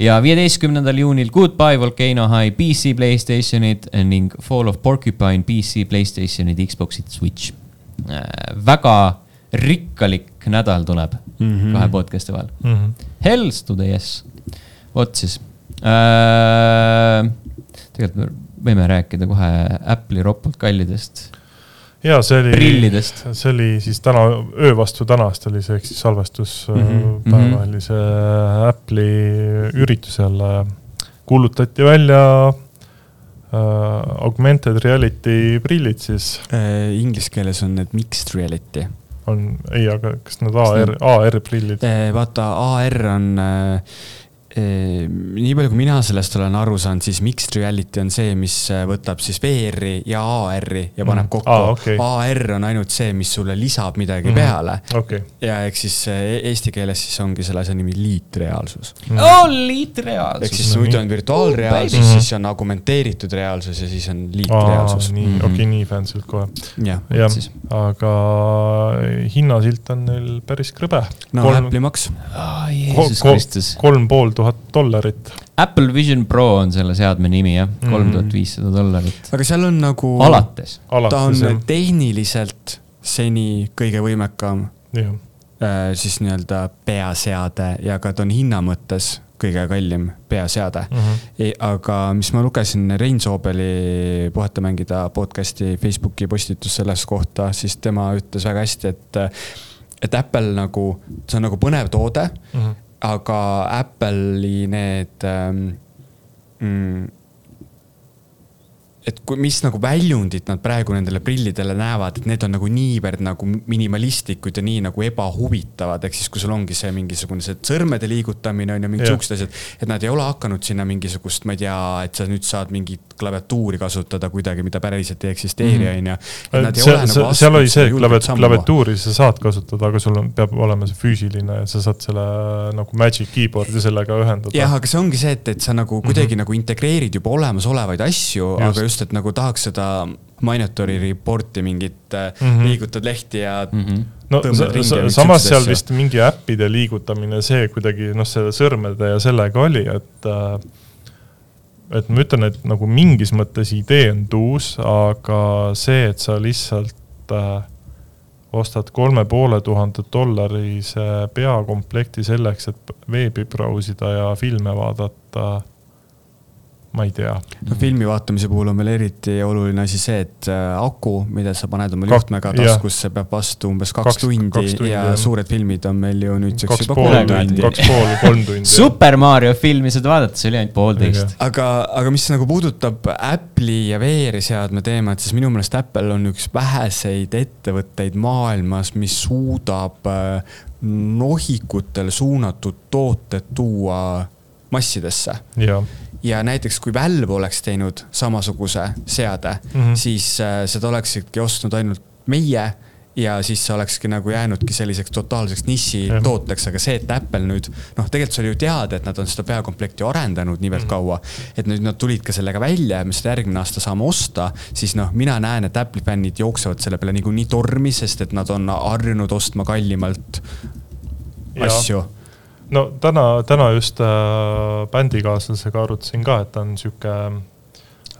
ja viieteistkümnendal juunil Goodbye Volcano High PC, Playstationid ning Fall of Porcupine PC, Playstationid, Xboxid, Switch äh,. väga rikkalik nädal tuleb mm -hmm. kahe podcast'i vahel mm. -hmm. Hells to the yes, vot siis äh,. tegelikult võime rääkida kohe Apple'i ropult kallidest. ja see oli, prillidest. see oli siis täna, öö vastu tänast oli see, ehk siis salvestuspäeval mm -hmm. oli see Apple'i üritusel kuulutati välja äh, augmented reality prillid siis äh,. Inglise keeles on need mixed reality. on, ei, aga kas need AR, AR prillid äh,? vaata, AR on äh, Ehm, nii palju, kui mina sellest olen aru saanud, siis mixed reality on see, mis äh, võtab siis VR-i ja AR-i ja paneb mm. kokku ah,. Okay. AR on ainult see, mis sulle lisab midagi mm. peale okay.. ja eks siis äh, eesti keeles siis ongi selle asja nimi liitreaalsus mm.. Oh, liitreaalsus. ehk siis no, muidu on virtuaalreaalsus oh,, siis on augmenteeritud reaalsus ja siis on liitreaalsus. nii mm, -hmm. okei okay,, nii fancy'lt kohe. jah ja,, aga hinnasilt on neil päris krõbe. no kolm... Apple'i maks oh,. Jeesus Kristus. kolm pool tuhat dollarit. Apple Vision Pro on selle seadme nimi jah, mhm. kolm tuhat viissada dollarit. aga seal on nagu. alates. ta on jah. tehniliselt seni kõige võimekam. Äh, siis nii-öelda peaseade ja ka ta on hinna mõttes kõige kallim peaseade mm. -hmm. E, aga mis ma lugesin Rein Soobeli Puhata mängida podcast'i Facebooki postitus sellest kohta, siis tema ütles väga hästi, et, et Apple nagu, see on nagu põnev toode mm. -hmm aga Apple'i need ähm, mm, et kui, mis nagu väljundit nad praegu nendele prillidele näevad, et need on nagu niivõrd nagu minimalistlikud ja nii nagu ebahuvitavad, ehk siis kui sul ongi see mingisugune see sõrmede liigutamine on ju, mingid siuksed asjad. et nad ei ole hakanud sinna mingisugust, ma ei tea, et sa nüüd saad mingit klaviatuuri kasutada kuidagi, mida päriselt ei eksisteeri, mhm. on ju. Nagu seal oli see klaviatuuri sa saad kasutada, aga sul on, peab olema see füüsiline ja sa saad selle nagu Magic Keyboard'i sellega ühendada. jah, aga see ongi see, et, et sa nagu kuidagi mm -hmm. nagu integreerid juba olemasolevaid asju, aga just just, et nagu tahaks seda monitori report'i mingit mm Mhm. -hmm. liigutad lehti ja mm. -hmm. no ringi samas seal asju. vist mingi äppide liigutamine, see kuidagi noh, selle sõrmede ja sellega oli, et äh, et ma ütlen, et nagu mingis mõttes idee on tuus, aga see, et sa lihtsalt äh, ostad kolme poole tuhande dollarise peakomplekti selleks, et veebi brausida ja filme vaadata. Ma ei tea. no filmi vaatamise puhul on veel eriti oluline asi see, et äh, aku, mida sa paned oma jah. taskusse, peab vastu umbes kaks, Kaks- tundi, kaks tundi, ja jah. suured filmid on meil ju nüüdseks kaks juba pool kolm tundi, tundi. kaks pool, kolm tundi. Super Mario filmi saad vaadata, see oli ainult poolteist. aga, aga mis nagu puudutab Apple'i ja VR seadme teemat, siis minu meelest Apple on üks väheseid ettevõtteid maailmas, mis suudab äh, nohikutele suunatud tooted tuua massidesse ja näiteks kui Valve oleks teinud samasuguse seade mm. -hmm. siis äh, seda oleksidki ostnud ainult meie ja siis see olekski nagu jäänudki selliseks totaalseks nišitooteks, aga see, et Apple nüüd noh, tegelikult see oli ju teada, et nad on seda peakomplekti arendanud niivõrd Mhm. kaua. et nüüd nad tulid ka sellega välja ja me seda järgmine aasta saame osta, siis noh, mina näen, et Apple'i fännid jooksevad selle peale niikuinii tormi, sest et nad on harjunud ostma kallimalt Ja. No täna, täna just äh, bändikaaslasega arutasin ka, et ta on sihuke äh,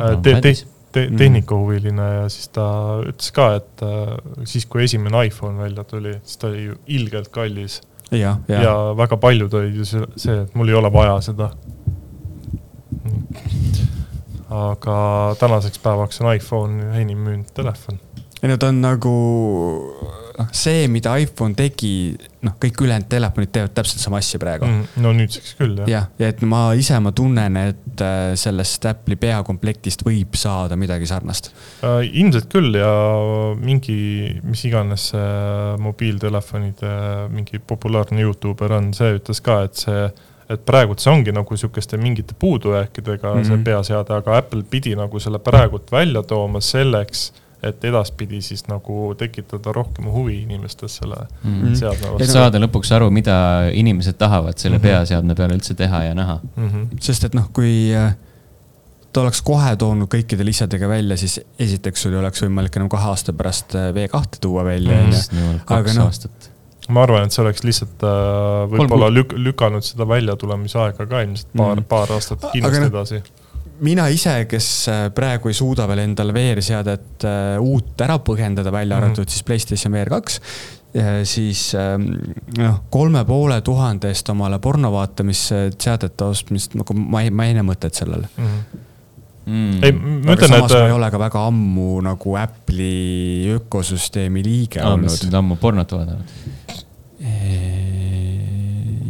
No, te, te, te, Mhm. tehnikahuviline ja siis ta ütles ka, et äh, siis, kui esimene iPhone välja tuli, siis ta oli ju ilgelt kallis ja, ja väga paljud olid ju see, see, et mul ei ole vaja seda. aga tänaseks päevaks on iPhone enim müünud telefon. ei no ta on nagu noh, see, mida iPhone tegi, noh, kõik ülejäänud telefonid teevad täpselt sama asja praegu mm.. No nüüdseks küll jah jah, ja et ma ise ma tunnen, et äh, sellest Apple'i peakomplektist võib saada midagi sarnast. Äh, ilmselt küll ja mingi, mis iganes see mobiiltelefonide mingi populaarne Youtuber on, see ütles ka, et see, et praegult see ongi nagu sihukeste mingite puudujääkidega mm -hmm. see Mhm. peaseade, aga Apple pidi nagu selle praegult välja tooma selleks, et edaspidi siis nagu tekitada rohkem huvi inimestes selle Mm. seadme Et vastu saada lõpuks aru, mida inimesed tahavad selle Mhm. peaseadme peale üldse teha ja näha. mm. -hmm. sest et noh, kui äh, ta oleks kohe toonud kõikide lisadega välja, siis esiteks sul ei oleks võimalik enam kahe aasta pärast äh, V2 tuua välja, Mhm. onju. Aga noh, ma arvan, et see oleks lihtsalt äh, võib-olla lük-, lükanud seda väljatulemise aega ka ilmselt paar mm, Mhm. -hmm. paar aastat kindlasti noh, edasi. Mina ise, kes äh, praegu ei suuda veel endale VR-seadet äh, uut ära põhjendada, välja Mhm. arvatud siis Playstation VR kaks, siis ähm, noh, kolme poole tuhande eest omale porno vaatamisseadete ostmist, nagu ma ei, ma ei näe mõtet sellele. Mm -hmm. Mm. ei, ma ütlen, et ma ei ole ka väga ammu nagu Apple'i ökosüsteemi liige mis olnud ammu pornot vaadanud?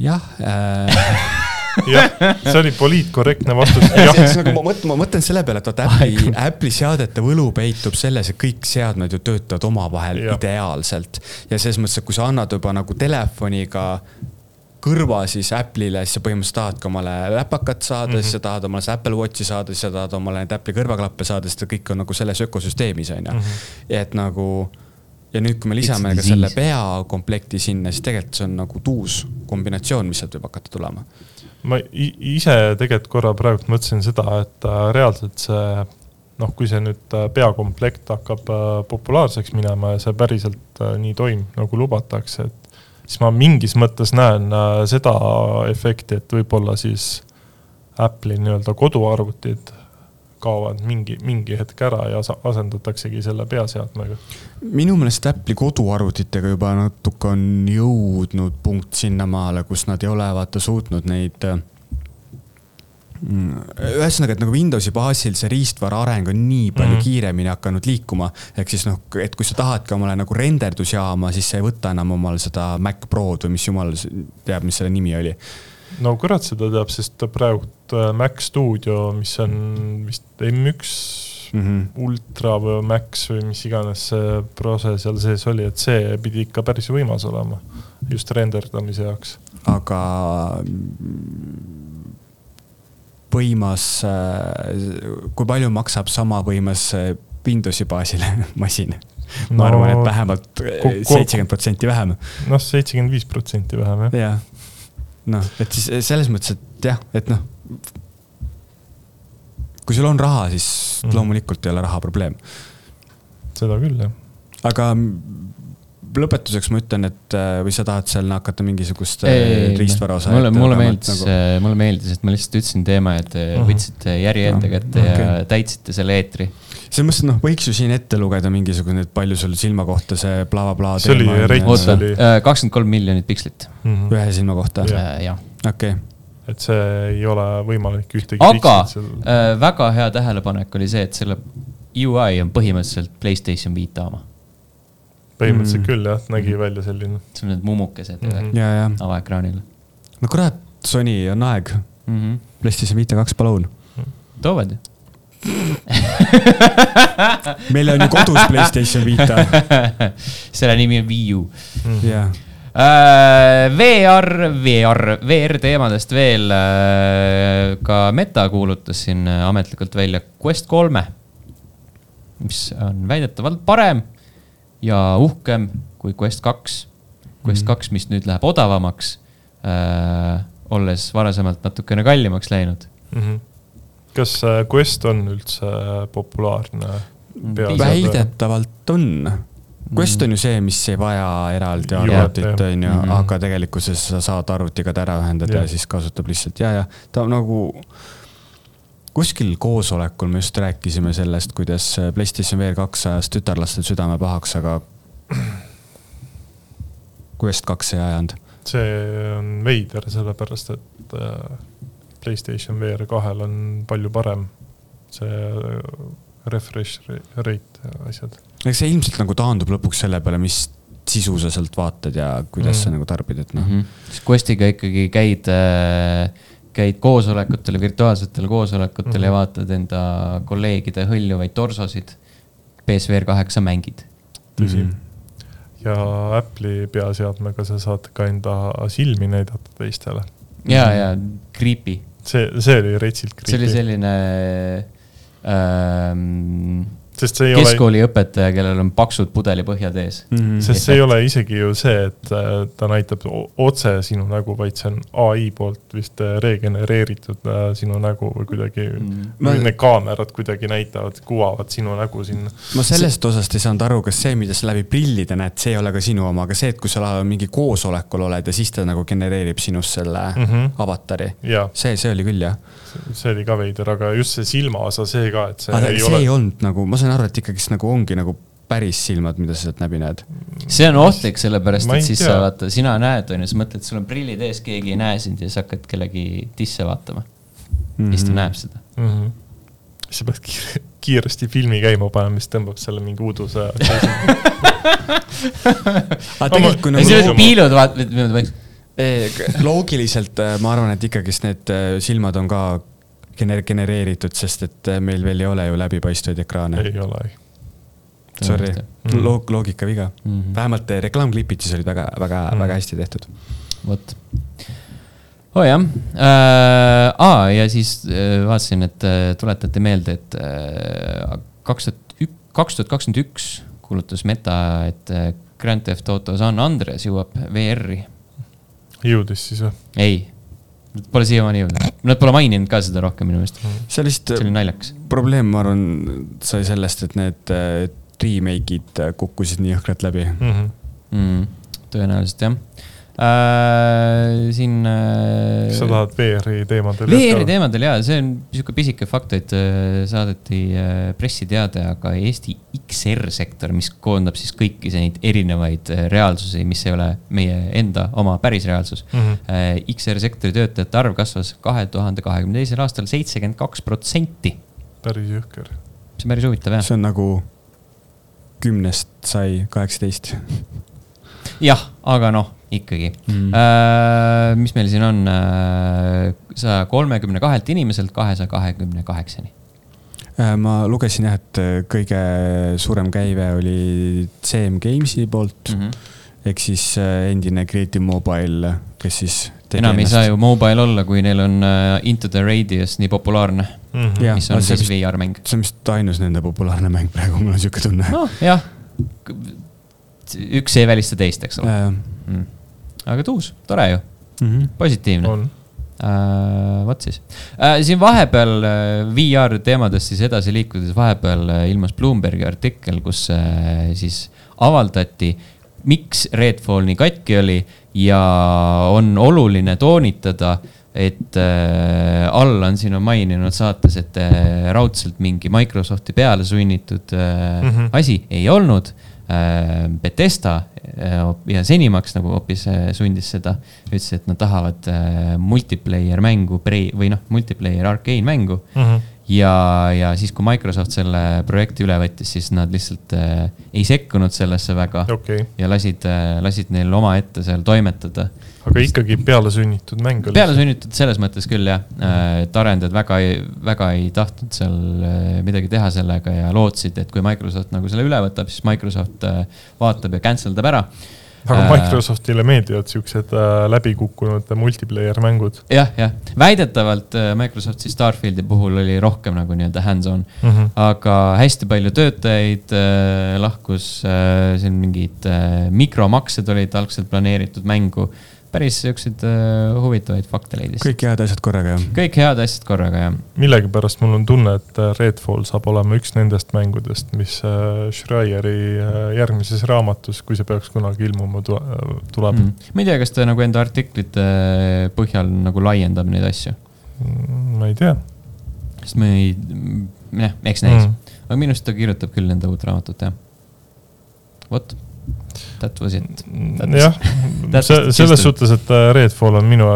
jah äh, jah, see oli poliitkorrektne vastus, jah, nagu ma mõtlen, ma mõtlen selle peale, et vaata Apple'i, Apple'i seadete võlu peitub selles, et kõik seadmed ju töötavad omavahel ideaalselt. ja selles mõttes, et kui sa annad juba nagu telefoniga kõrva siis Apple'ile, siis sa põhimõtteliselt tahadki omale läpakat saada mm, -hmm. siis sa tahad omale seda Apple Watchi saada, siis sa tahad omale neid Apple'i kõrvaklappe saada, sest kõik on nagu selles ökosüsteemis on ju. ja et nagu ja nüüd, kui me lisame It's ka selle peakomplekti sinna, siis tegelikult see on nagu uus kombinatsioon, mis sealt võib hakata tulema. Ma ise tegelikult korra praegu mõtlesin seda, et äh, reaalselt see noh, kui see nüüd äh, peakomplekt hakkab äh, populaarseks minema ja see päriselt nii toimib, nagu lubatakse, et siis ma mingis mõttes näen seda efekti, et võib-olla siis Apple'i nii-öelda koduarvutid kaovad mingi, mingi hetk ära ja asendataksegi selle peaseadmega. minu meelest Apple'i koduarvutitega juba natuke on jõudnud punkt sinnamaale, kus nad ei ole vaata suutnud neid äh, mm, ühesõnaga, et nagu Windowsi baasil see riistvara areng on nii palju mm. -hmm. kiiremini hakanud liikuma. ehk siis noh, et kui sa tahadki omale nagu renderdusjaama, siis sa ei võta enam omale seda Mac Prod või mis jumal teab, mis selle nimi oli. No kurat seda teab, sest praegu äh, Mac Studio, mis on vist M1 Mm -hmm. Ultra või Max või mis iganes see prose seal sees oli, et see pidi ikka päris võimas olema just renderdamise jaoks. aga võimas, kui palju maksab sama võimas Windowsi baasil masin? ma No, arvan, et vähemalt seitsekümmend protsenti vähem. noh, seitsekümmend viis protsenti vähem jah. jah, noh, et siis selles mõttes, et jah, et noh. kui sul on raha, siis Mhm. loomulikult ei ole raha probleem. seda küll, jah. aga lõpetuseks ma ütlen, et äh, või sa tahad seal hakata mingisugust äh, riistvara osa mulle, mulle meeldis nagu-, mulle meeldis, et ma lihtsalt ütlesin teema ja te võtsite järje enda kätte ja okei. täitsite selle eetri. selles mõttes, et noh, võiks ju siin ette lugeda mingisugune, et palju sul silma kohta see blablabla. See oli rets- oota oli-, kakskümmend kolm miljonit pikslit. Mhm. ühe silma kohta, Jah. okei. et see ei ole võimalik ühtegi aga seal- äh, väga hea tähelepanek oli see, et selle UI on põhimõtteliselt Playstation Vita oma. Põhimõtteliselt Mm. küll jah, nägi välja selline. see on need mummukesed mm. -hmm. ja, ja, avaekraanil no kurat, Sony on aeg, mm. -hmm. PlayStation Vita kaks, palun. toovad ju. meil on ju kodus PlayStation Vita, selle nimi on Wii U. Mhm. jah. Äh, VR, VR, VR teemadest veel. ka Meta kuulutas siin ametlikult välja Quest kolme, mis on väidetavalt parem ja uhkem kui Quest kaks. Quest Mhm. kaks, mis nüüd läheb odavamaks, olles varasemalt natukene kallimaks läinud. Mhm. kas äh, Quest on üldse populaarne? Piisab. väidetavalt on. Quest on ju see, mis ei vaja eraldi arvutit, on ju, Mhm. aga tegelikkuses sa saad arvutiga ta ära ühendada ja Jah. siis kasutab lihtsalt ja, ja ta nagu. Kuskil koosolekul me just rääkisime sellest, kuidas PlayStation VR kaks ajas tütarlastel südame pahaks, aga. Quest kaks ei ajanud. see on veider, sellepärast et äh, Playstation VR kahel on palju parem see äh, refresh rate ja asjad. eks see ilmselt nagu taandub lõpuks selle peale, mis sisu sa sealt vaatad ja kuidas mm. sa Mm. nagu tarbid, et noh. -hmm. siis Questiga ikkagi käid, käid koosolekutel, virtuaalsetel koosolekutel mm -hmm. ja Mhm. vaatad enda kolleegide hõljuvaid torsosid. PSVR kaheksa mängid. tõsi Mhm. mm. -hmm. ja Apple'i peaseadmega sa saad ka enda silmi näidata teistele. ja, ja creepy, see, see oli retsilt see oli creepy, selline ähm, sest see ei ole, keskkooliõpetaja, kellel on paksud pudelipõhjad ees. Mhm. sest see ei ole isegi ju see, et äh, ta näitab otse sinu nägu, vaid see on ai poolt vist äh, regenereeritud äh, sinu nägu või kuidagi Mm. Ma- või need kaamerad kuidagi näitavad, kuvavad sinu nägu sinna. ma sellest osast ei saanud aru, kas see, mida sa läbi prillide näed, see ei ole ka sinu oma, aga see, et kui sa mingi koosolekul oled ja siis ta nagu genereerib sinust selle mm. -hmm. avatari. see, see oli küll jah. See oli ka veider, aga just see silmaosa, see ka, et see aga ei see ole ei olnud nagu, ma sain aru, et ikkagist nagu ongi nagu päris silmad, mida sa sealt läbi näed. see on ohtlik, sellepärast et siis tea. sa vaata, sina näed, on ju, sa mõtled, sul on prillid ees, keegi ei näe sind ja siis hakkad kellegi disse vaatama. ja siis ta näeb seda. mm. -hmm. sa pead kiire, kiiresti filmi käima panema, siis tõmbab selle mingi uduse. aga tegelikult kui nagu piilud vaatavad, niimoodi loogiliselt äh, ma arvan, et ikkagist need äh, silmad on ka gener-, genereeritud, sest et äh, meil veel ei ole ju läbipaistvaid ekraane. ei ole. Sorry, Mhm. loog-, loogikaviga. Mhm. vähemalt äh, reklaamklipid siis olid väga, väga Mhm., väga hästi tehtud. vot. oo oh, jah äh,, aa ja siis äh, vaatasin, et äh, tuletati meelde, et kaks tuhat ük-, kaks tuhat kakskümmend üks kuulutas Meta, et äh, Grand Theft Auto San Andreas jõuab VR-i. Jõudis siis või? ei, pole siiamaani jõudnud, nad pole maininud ka seda rohkem minu meelest, see oli vist see oli naljakas. probleem, ma arvan, sai sellest, et need äh, remake'id äh, kukkusid nii jõhkralt läbi. Mhm. mm,. tõenäoliselt jah äh,. siin äh,. kas sa tahad VR-i teemadel VR-i? teemadel ja see on sihuke pisike fakt, et äh, saadeti äh, pressiteade, aga Eesti XR sektor, mis koondab siis kõiki neid erinevaid äh, reaalsusi, mis ei ole meie enda oma päris reaalsus. Mhm. XR sektori töötajate arv kasvas kahe tuhande kahekümne teisel aastal seitsekümmend kaks protsenti. päris jõhker. see on päris huvitav jah. see on nagu kümnest sai kaheksateist. jah, aga noh, ikkagi Mm. äh,. mis meil siin on äh,, saja kolmekümne kahelt inimeselt kahesaja kahekümne kaheksani. Äh, ma lugesin jah, et kõige suurem käive oli CM Games'i poolt mm., ehk siis endine Creative Mobile, kes siis. enam ei saa ju mobile olla, kui neil on Into the Radius nii populaarne, Jah, mis on see siis vist- VR-mäng. see on vist ainus nende populaarne mäng praegu, mul on siuke tunne. noh, jah. Üks ei välista teist, eks ole Äh, mm.. aga tuus, tore ju, mhm. positiivne. on. äh, vot siis äh,. siin vahepeal äh, VR teemadest siis edasi liikudes, vahepeal äh, ilmus Bloombergi artikkel, kus äh, siis avaldati, miks Redfall nii katki oli ja on oluline toonitada et äh, All on siin on maininud saates, et äh, raudselt mingi Microsofti peale sunnitud äh, mm -hmm. asi ei olnud äh,. Betesta äh, ja Zenimax nagu hoopis äh, sundis seda, ütles, et nad tahavad äh, multiplayer mängu või noh, multiplayer arcade mängu mm. -hmm ja, ja siis, kui Microsoft selle projekti üle võttis, siis nad lihtsalt äh, ei sekkunud sellesse väga okay. ja lasid äh,, lasid neil omaette seal toimetada aga ikkagi pealesunnitud mäng oli. pealesunnitud selles mõttes küll jah, äh, et arendajad väga ei, väga ei tahtnud seal äh, midagi teha sellega ja lootsid, et kui Microsoft nagu selle üle võtab, siis Microsoft äh, vaatab ja cancel dab ära aga Microsoftile meeldivad siuksed äh, läbikukkunud multiplayer mängud. jah, jah, väidetavalt äh, Microsofti Starfieldi puhul oli rohkem nagu nii-öelda hands-on mm, -hmm. aga hästi palju töötajaid äh, lahkus äh,, siin mingid äh, mikromaksed olid algselt planeeritud mängu äh, päris siukseid uh, huvitavaid fakte leidis. kõik head asjad korraga, jah? kõik head asjad korraga, jah. millegipärast mul on tunne, et äh, Redfall saab olema üks nendest mängudest, mis uh, Schreieri järgmises raamatus, kui see peaks kunagi ilmuma, tuleb mm.. ma ei tea, kas ta nagu enda artiklite põhjal nagu laiendab neid asju mm,? ma ei tea. sest me ei, jah, eks näis mm.. aga minu arust ta kirjutab küll enda uut raamatut, jah. vot that was it. jah, selles suhtes, et äh, Redfall on minu,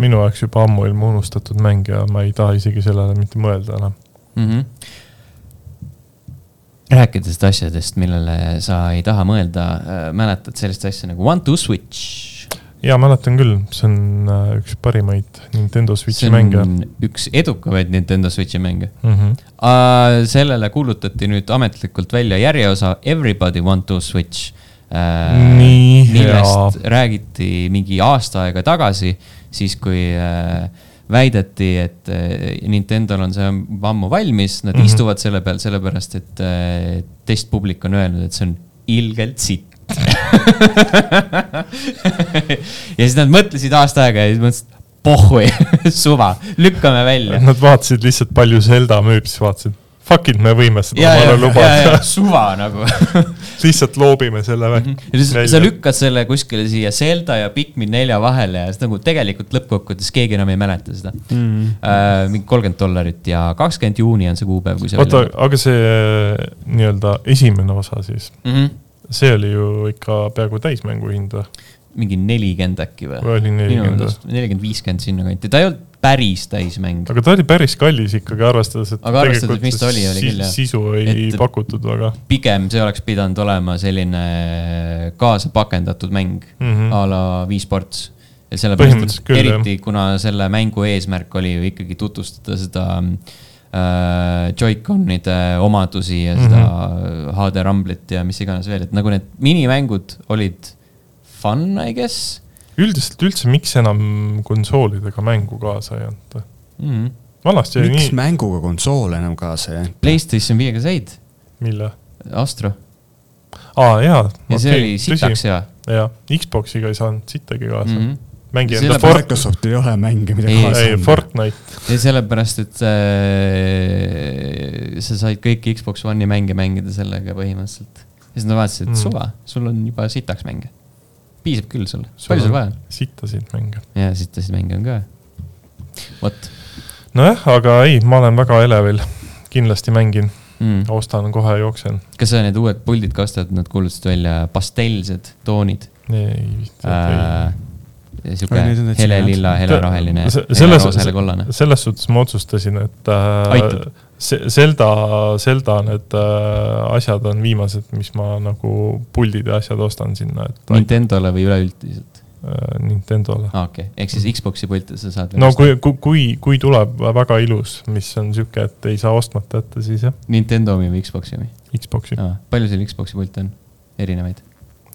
minu jaoks juba ammuilma unustatud mäng ja ma ei taha isegi sellele mitte mõelda enam mm. -hmm rääkides asjadest, millele sa ei taha mõelda, äh, mäletad sellist asja nagu One to Switch? Jaa, mäletan küll, see on äh, üks parimaid Nintendo Switchi mänge. üks edukamaid Nintendo Switchi mänge mm. -hmm. Uh, sellele kuulutati nüüd ametlikult välja järjeosa Everybody Want to Switch Nii, millest hea. räägiti mingi aasta aega tagasi, siis kui äh, väideti, et Nintendo'l on see ammu valmis, nad mm -hmm. istuvad selle peal sellepärast, et testpublik on öelnud, et see on ilgelt sitt ja siis nad mõtlesid aasta aega ja siis mõtlesid, pohhui suva, lükkame välja. Nad vaatasid lihtsalt, palju Zelda müüb, siis vaatasid fuck it, me võime seda omale lubada. suva nagu lihtsalt loobime selle mm. -hmm. sa lükkad selle kuskile siia Zelda ja Pikmin nelja vahele ja siis nagu tegelikult lõppkokkuvõttes keegi enam ei mäleta seda mm. -hmm. Uh, mingi kolmkümmend dollarit ja kakskümmend juuni on see kuupäev, kui see. oota, aga see äh, nii-öelda esimene osa siis mm, -hmm. See oli ju ikka peaaegu täismängu hind või? mingi nelikümmend äkki või? oli nelikümmend või? nelikümmend, viiskümmend sinnakanti, ta ei olnud päris täismäng. aga ta oli päris kallis ikkagi, arvestades, et aga arvestades, mis ta oli, oli küll jah. sisu ei et pakutud väga. pigem see oleks pidanud olema selline kaasa pakendatud mäng mm -hmm. a la Wii Sports. ja sellepärast, et eriti jah. kuna selle mängu eesmärk oli ju ikkagi tutvustada seda äh, Joy-Conide omadusi ja seda mm -hmm. HD Rumblit ja mis iganes veel, et nagu need minimängud olid fun, I guess üldiselt üldse, miks enam konsoolidega mängu kaasa ei anta mm? -hmm. vanasti oli nii. miks mänguga konsoole enam kaasa ei anta? Playstation viiega said. mille? Astro. aa, jaa. ja okay, see oli sitaks hea. jah, Xboxiga ei saanud sittagi kaasa mm. -hmm mängi enda Fort-. Microsoftil ei ole mänge, mida ei, kaasa anda. Fortnite. ja sellepärast, et äh, sa said kõiki Xbox One'i mänge mängida sellega põhimõtteliselt. ja siis nad vaatasid, et mm. suva, sul on juba sitaks mänge piisab küll sul, palju sul vaja on? sittasid mänge. jaa, sittasid mänge on ka. vot. nojah, aga ei, ma olen väga elevil, kindlasti mängin mm., ostan kohe, jooksen. kas sa need uued puldid ka ostad, nad kuulutasid välja pastellsed toonid? ei, vist äh, sihuke helelilla, heleroheline, heleroos, helekollane. selles suhtes ma otsustasin, et äh, Zelda, Zelda need äh, asjad on viimased, mis ma nagu puldid ja asjad ostan sinna, et. Nintendo'le või üleüldiselt äh,? Nintendo'le. aa ah,, okei okay., ehk siis Xbox'i pilte sa saad. no kui, kui, kui, kui tuleb väga ilus, mis on sihuke, et ei saa ostmata jätta, siis jah. Nintendo omi või Xbox'i omi? Xbox'i ah,. palju sul Xbox'i pilte on, erinevaid?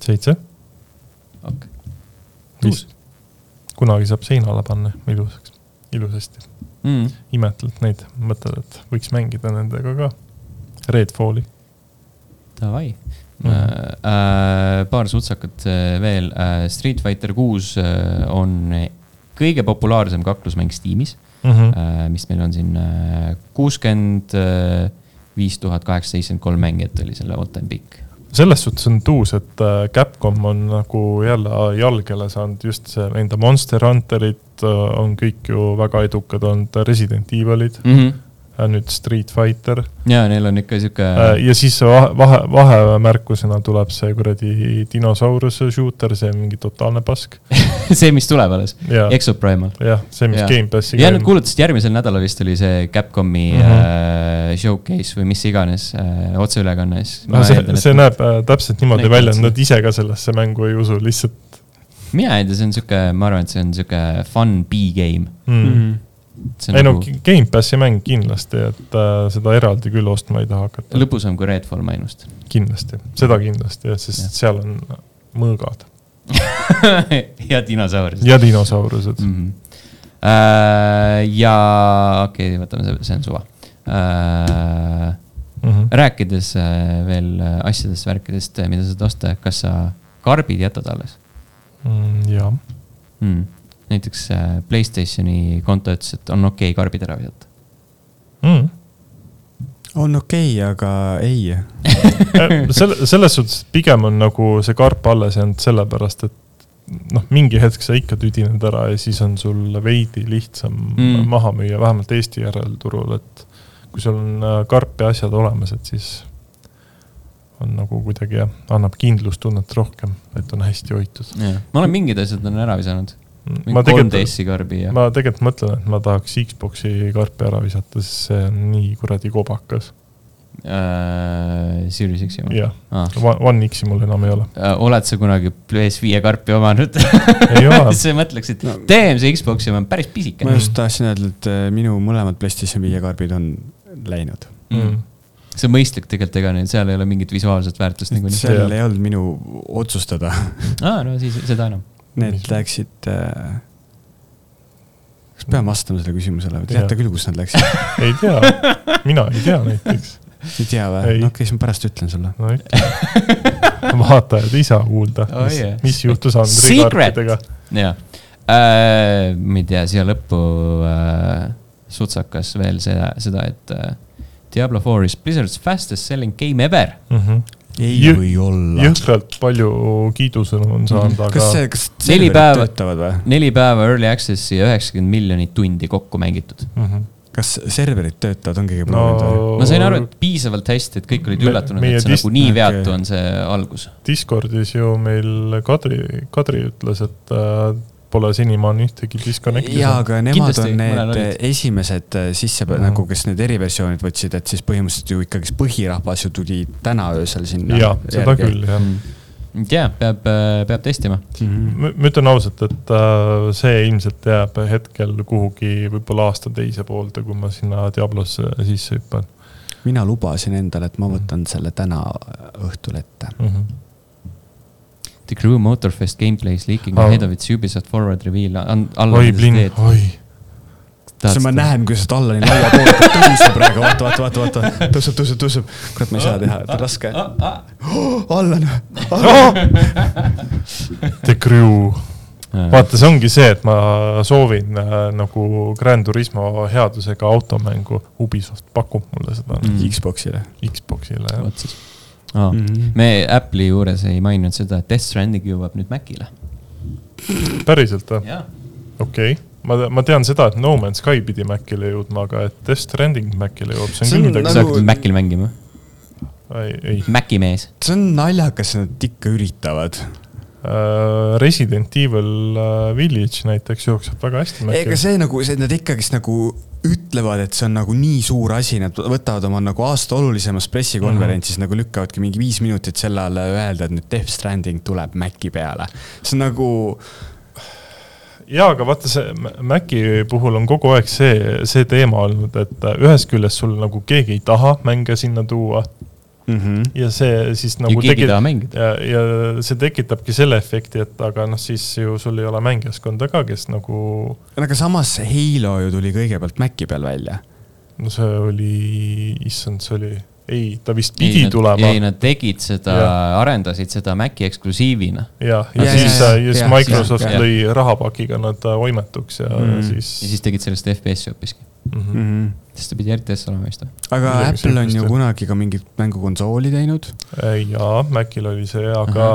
seitse. okei okay.. vist. Kunagi saab seinale panna ilusaks, ilusasti mm. imetled neid, mõtled, et võiks mängida nendega ka Redfalli. Davai mm. -hmm. äh, paar sutsakat äh, veel äh,, Street Fighter kuus on kõige populaarsem kaklusmäng Steamis mm. mm, -hmm. mis meil on siin kuuskümmend viis tuhat kaheksasada seitsekümmend kolm mängijat oli selle all time peak selles suhtes on tuus, et äh, Capcom on nagu jälle jalgele saanud just see, enda Monster Hunterid äh, on kõik ju väga edukad olnud, Resident Evilid mm. -hmm nüüd Street Fighter. ja neil on ikka sihuke. ja siis vahe, vahe, vahemärkusena tuleb see kuradi dinosauruse shooter, see mingi totaalne pask see, mis tuleb alles, Exoprimal. jah, see, mis ja. Gamepassi. ja nad kuulutasid järgmisel nädalal vist oli see Capcomi mm -hmm. äh, showcase või mis iganes äh, otseülekannes no,. see, see näeb äh, täpselt niimoodi välja, et nad ise ka sellesse mängu ei usu, lihtsalt. mina ei tea, see on sihuke, ma arvan, et see on sihuke fun B-game mm. -hmm ei nagu... no Gamepassi mäng kindlasti, et äh, seda eraldi küll ostma ei taha hakata. lõbusam kui Redfall, ma ennustan. kindlasti, seda kindlasti, sest ja. seal on mõõgad ja dinosaurused. ja dinosaurused mm. -hmm. Äh, ja okei okay,, võtame see, see on suva äh,. Mm -hmm. rääkides äh, veel asjadest, värkidest, mida sa tahad osta, kas sa karbid jätad alles mm,? jah mm näiteks äh, Playstationi konto ütles, et on okei okay karbid ära visata mm.. on okei okay,, aga ei. Äh, selle, selles suhtes pigem on nagu see karp alles jäänud sellepärast, et noh, mingi hetk sa ikka tüdined ära ja siis on sul veidi lihtsam mm. maha müüa, vähemalt Eesti järelturul, et kui sul on äh, karp ja asjad olemas, et siis on nagu kuidagi jah, annab kindlustunnet rohkem, et on hästi hoitud. ma olen mingid asjad on ära visanud ma tegelikult, karbi ja. ma tegelikult mõtlen, et ma tahaks Xbox'i karpi ära visata, sest see on nii kuradi kobakas äh,. Series X-i või? jah ah., One X-i mul enam ei ole äh,. oled sa kunagi PS5 karpi omanud? ei ole sa mõtleksid no., damn see Xbox on päris pisike. ma just tahtsin öelda, et äh, minu mõlemad PlayStation 5 karbid on läinud mm see on mõistlik tegelikult, ega neil seal ei ole mingit visuaalset väärtust niikuinii. seal ei olnud minu otsustada aa, no siis seda enam Need läksid äh,, kas pean vastama sellele küsimusele või teate küll, kus nad läksid ei tea, mina ei tea näiteks. ei tea või? no okei okay,, siis ma pärast ütlen sulle no,. vaatajad ei saa kuulda oh,, mis, yeah. mis juhtus Andri kaartidega. jaa äh,, ma ei tea, siia lõppu äh, sutsakas veel seda, seda, et äh, Diablo 4 is Blizzard's fastest selling game ever mm. -hmm ei Jõ, või olla. jõhkralt palju kiidusõnu on saanud mm, -hmm. aga. kas see, kas neli päeva, neli päeva early access'i ja üheksakümmend miljonit tundi kokku mängitud mm. -hmm kas serverid töötavad, on keegi proovinud no, või? ma sain aru, et piisavalt hästi, et kõik olid üllatunud, et see nagu nii veatu okay. on see algus. Discordis ju meil Kadri, Kadri ütles, et äh, pole senimaani ühtegi disconnect'i. jaa, aga nemad Kindlasti, on need esimesed äh, sisse mm -hmm. nagu, kes need eriversioonid võtsid, et siis põhimõtteliselt ju ikkagist põhirahvas ju tuli täna öösel sinna. jaa, seda küll, jah mm jah, peab, äh, peab testima mm. -hmm. ma ütlen ausalt, et äh, see ilmselt jääb hetkel kuhugi võib-olla aasta teise poolde, kui ma sinna Diablosse sisse hüppan. mina lubasin endale, et ma võtan selle täna õhtul ette mm. -hmm The Crew Motorfest gameplay is leaking oh. ahead of its Ubisoft forward reveal. oi, Blin, oi siis ma näen, kuidas Allani laua poole tõuseb praegu, vaata, vaata, vaata, vaata, tõuseb, tõuseb, tõuseb. kurat, ma ei saa teha, et on raske oh,. Allan The Crew. vaata, see ongi see, et ma soovin äh, nagu Grand Turismo headusega automängu. Ubisoft pakub mulle seda mm.. Xbox'ile. Xbox'ile, jah. Oh.. Mm -hmm. me Apple'i juures ei maininud seda, et Death Stranding jõuab nüüd Macile. päriselt või? okei okay. ma, ma tean seda, et No Man's Sky pidi Macile jõudma, aga et Death Stranding Macile jõuab, see on küll midagi. sa hakkasid Macil mängima? ei, ei. Maci mees. see on naljakas, nad ikka üritavad. Resident Evil uh, Village näiteks jookseb väga hästi. ega see nagu, see, nad ikkagist nagu ütlevad, et see on nagu nii suur asi, nad võtavad oma nagu aasta olulisemas pressikonverentsis mm -hmm. nagu lükkavadki mingi viis minutit selle alla öelda, et nüüd Death Stranding tuleb Maci peale. see on nagu. jaa, aga vaata see Maci puhul on kogu aeg see, see teema olnud, et ühest küljest sul nagu keegi ei taha mänge sinna tuua mm. -hmm. ja see siis nagu. ja keegi ei taha mängida. ja, ja see tekitabki selle efekti, et aga noh, siis ju sul ei ole mängijaskonda ka, kes nagu. aga samas Halo ju tuli kõigepealt Maci peal välja. no see oli, issand, see oli ei, ta vist pidi ei, tulema ei, nad tegid seda Jah., arendasid seda Maci eksklusiivina. ja, ja siis ja,, siis ja, Microsoft lõi rahapakiga nad äh, oimetuks ja Mm. mm. siis, ja siis tegid sellest FPS-i hoopiski, mm. -hmm. -hmm. sest ta pidi RTS olema vist või? aga Midagi Apple on ju jah. kunagi ka mingit mängukonsooli teinud. jaa, Macil oli see, aga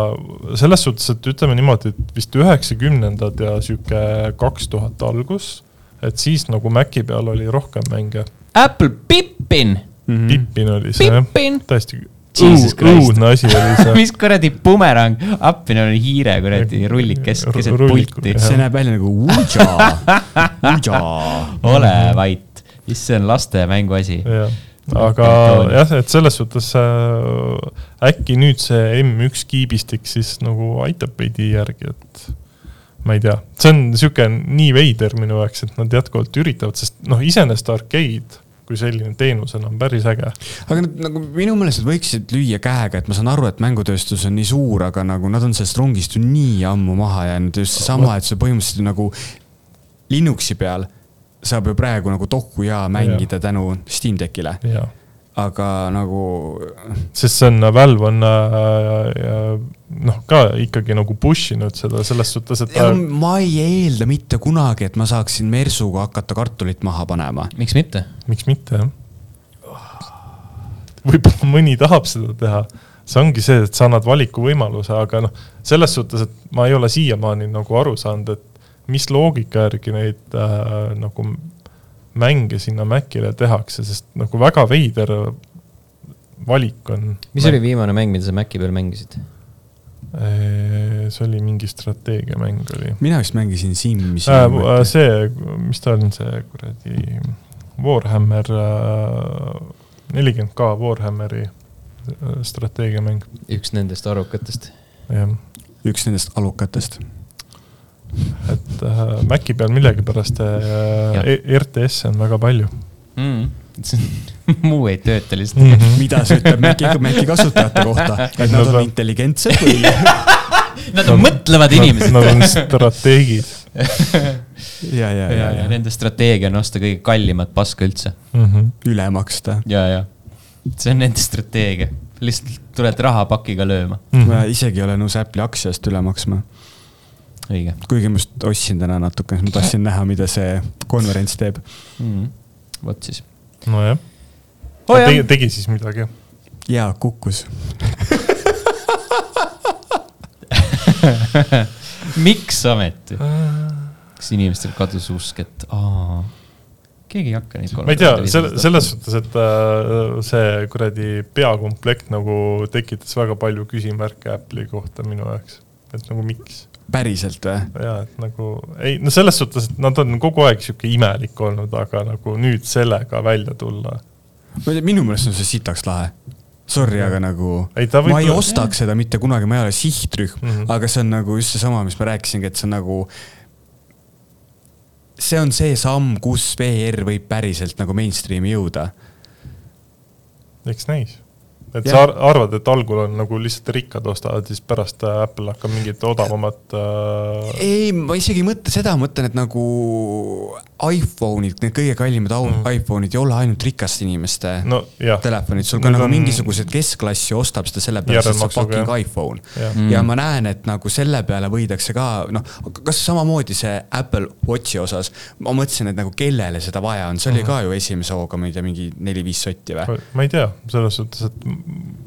selles suhtes, et ütleme niimoodi, et vist üheksakümnendad ja sihuke kaks tuhat algus, et siis nagu Maci peal oli rohkem mänge. Apple Pippin, Mhm. Pippin oli see jah, Pippin. täiesti õu- Christ. õudne asi oli see. mis kuradi bumerang, appina oli hiire kuradi rullik kes, keset pulti jah.. see näeb välja nagu Uja, Uja. ole vait, issand, see on laste mänguasi. jah, aga jah, et selles suhtes äh, äkki nüüd see M1 kiibistik siis nagu aitab veidi järgi, et ma ei tea, see on sihuke nii veider minu jaoks, et nad jätkuvalt üritavad, sest noh, iseenesest arcade kui selline teenusena on päris äge. aga nad nagu minu meelest nad võiksid lüüa käega, et ma saan aru, et mängutööstus on nii suur, aga nagu nad on sellest rongist ju nii ammu maha jäänud, just seesama, et see põhimõtteliselt nagu Linuxi peal saab ju praegu nagu doku ja mängida tänu Steam Deckile, aga nagu sest see on, Valve on äh, noh, ka ikkagi nagu push inud seda selles suhtes, et ja ta ma ei eelda mitte kunagi, et ma saaksin Mersuga hakata kartulit maha panema. miks mitte? miks mitte, jah. võib-olla mõni tahab seda teha, see ongi see, et sa annad valikuvõimaluse, aga noh, selles suhtes, et ma ei ole siiamaani nagu aru saanud, et mis loogika järgi neid äh, nagu mänge sinna Macile tehakse, sest nagu väga veider valik on. mis oli viimane mäng, mida sa Maci peal mängisid? see oli mingi strateegiamäng oli mina vist mängisin Simmi äh,. see, mis ta on, see kuradi Warhammer äh, nelikümmend K Warhammeri äh, strateegiamäng, üks nendest arukatest. jah. üks nendest alukatest. Et äh, Maci peal millegipärast äh. E- RTS-e on väga palju Mm. muu ei tööta lihtsalt mm. mm. -hmm. mida see ütleb Maci, Maci kasutajate kohta, et nad on intelligentsed või? Nad on mõtlevad inimesed. Nad on strateegid ja, ja, ja, ja, ja nende strateegia on osta kõige kallimat paska üldse. mm. -hmm. üle maksta. ja, ja see on nende strateegia, lihtsalt tuled rahapakiga lööma. Mm ma -hmm. isegi ei ole nõus Apple'i aktsiast üle maksma, õige kuigi ma just ostsin täna natuke, ma tahtsin näha, mida see konverents teeb. mm.. vot siis. nojah Oh tegi, tegi siis midagi. ja kukkus. miks ometi? kas inimestel kadus usk, et aa, keegi ei hakka neid ma ei tea, selle, selles suhtes, et äh, see kuradi peakomplekt nagu tekitas väga palju küsimärke Apple'i kohta minu jaoks, et nagu miks päriselt või? ja et nagu ei, no selles suhtes, et nad on kogu aeg sihuke imelik olnud, aga nagu nüüd sellega välja tulla. ma ei tea, minu meelest on see sitaks lahe. Sorry, aga nagu ei, ma ei ostaks seda mitte kunagi, ma ei ole sihtrühm mm. -hmm. aga see on nagu just seesama, mis ma rääkisingi, et see on nagu. see on see samm, kus VR võib päriselt nagu mainstream'i jõuda. eks näis. Et Jah. sa ar- arvad, et algul on nagu lihtsalt rikkad ostavad, siis pärast äh, Apple hakkab mingit odavamat äh,. ei, ma isegi ei mõtle seda, ma mõtlen, et nagu iPhone'id, need kõige kallimad Mhm. iPhone'id ei ole ainult rikaste inimeste no jah, telefonid, sul ka Need nagu on- mingisugused keskklass ju ostab seda sellepärast, et see on fucking iPhone. jah Mm. ja ma näen, et nagu selle peale võidakse ka noh, kas samamoodi see Apple Watchi osas, ma mõtlesin, et nagu kellele seda vaja on, see oli ka ju esimese hooga, ma ei tea, mingi neli-viis sotti või? ma ei tea, selles suhtes, et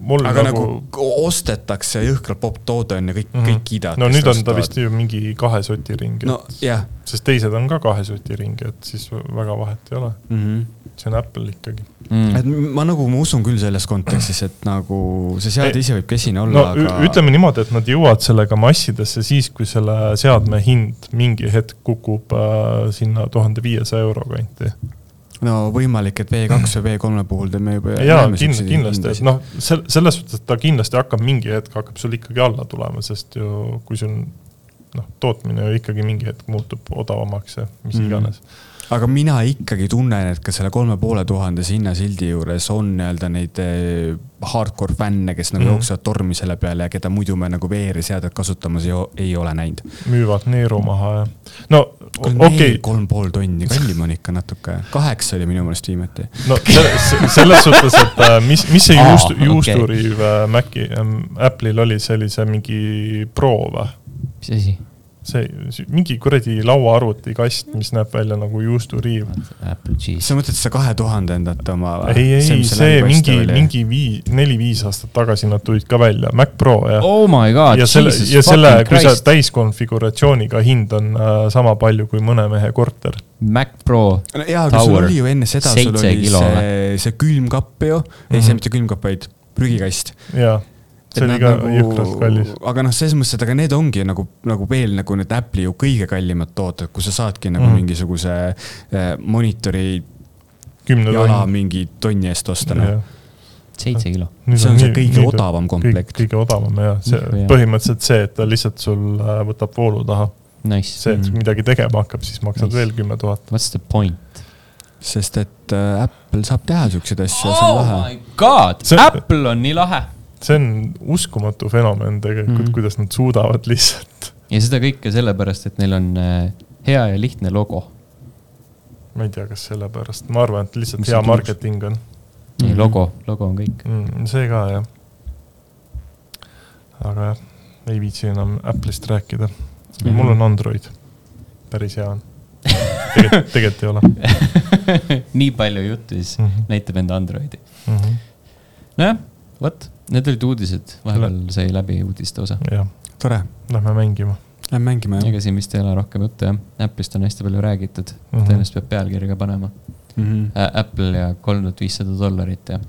mul aga nagu, nagu ostetakse jõhkralt popp toode on ja kõik mm. -hmm. kõik kiidavad. no nüüd on ta vist ju mingi kahe soti ring, no jah sest teised on ka kahe soti ring, et siis väga vahet ei ole, mm. -hmm. see on Apple ikkagi. mm. et ma nagu, ma usun küll selles kontekstis, et nagu see seade ise võib kesine olla no aga. ütleme niimoodi, et nad jõuavad sellega massidesse siis, kui selle seadme hind mingi hetk kukub äh, sinna tuhande viiesaja euro kanti. No võimalik, et V2 või V3-e puhul teeme juba. jaa, kindlasti, kindlasti, noh, sel-, selles suhtes, et ta kindlasti hakkab mingi hetk hakkab sul ikkagi alla tulema, sest ju kui sul noh, tootmine ju ikkagi mingi hetk muutub odavamaks ja mis Mhm. iganes. Aga mina ikkagi tunnen, et ka selle kolme poole tuhandese hinnasildi juures on nii-öelda neid eh, hardcore fänne, kes nagu mm. jooksevad tormi selle peale ja keda muidu me nagu VR-seadet kasutamas ei, ei ole näinud. müüvad neeru maha ja, no okei okay., kolm pool tonni, kallim on ikka natuke, kaheksa oli minu meelest viimati. no selles, suhtes, et äh, mis, mis see juustu, juusturiiv äh, Maci ähm,, Apple'il oli, see oli see mingi Pro või? mis asi? see, mingi kuradi lauaarvutikast, mis näeb välja nagu juusturiiv. Sa mõtled seda kahe tuhandendat oma ei, ei, see mingi, mingi vii-, neli-viis aastat tagasi nad tulid ka välja, Mac Pro jah. Oh my god, ja selle, Jesus ja selle, fucking kui sa Christ. täiskonfiguratsiooniga hind on äh, sama palju kui mõne mehe korter. Mac Pro, no jaa, aga sul Tower. oli ju enne seda, sul oli kilo see, see külmkapp ju, ei Mhm. see mitte külmkapp, vaid prügikast. jaa, see oli ka jõhkralt kallis. aga noh, selles mõttes, et aga need ongi nagu, nagu veel nagu need Apple'i ju kõige kallimad tooted, kus sa saadki nagu mm. mingisuguse äh, monitori jala tonni. mingi tonni eest osta, noh. seitse kilo. see on see kõige odavam komplekt. kõige odavam jah, see põhimõtteliselt see, et ta lihtsalt sul äh, võtab voolu taha. Nice. see, et Mhm. midagi tegema hakkab, siis maksad Nice. veel kümme tuhat. What's the point? sest et äh, Apple saab teha siukseid asju ja see on Oh lahe. my god, Apple on nii lahe. See on uskumatu fenomen tegelikult mm. -hmm. kuidas nad suudavad lihtsalt, ja seda kõike sellepärast, et neil on äh, hea ja lihtne logo. ma ei tea, kas sellepärast, ma arvan, et lihtsalt Mis hea marketing on ei, Mhm. logo, logo on kõik. mm,. see ka jah. aga jah, ei viitsi enam Apple'ist rääkida mm. -hmm. mul on Android, päris hea on. tegelikult, tegelikult ei ole nii palju juttu, siis mm. -hmm. näitab enda Androidi. Mm -hmm. nojah, vot, need olid uudised, vahepeal sai läbi uudiste osa. jah, tore, lähme mängima lähme mängime jah ega siin vist ei ole rohkem juttu jah, Apple'ist on hästi palju räägitud mm. -hmm. tõenäoliselt peab pealkirja ka panema mm. -hmm. Apple ja kolm tuhat viissada dollarit ja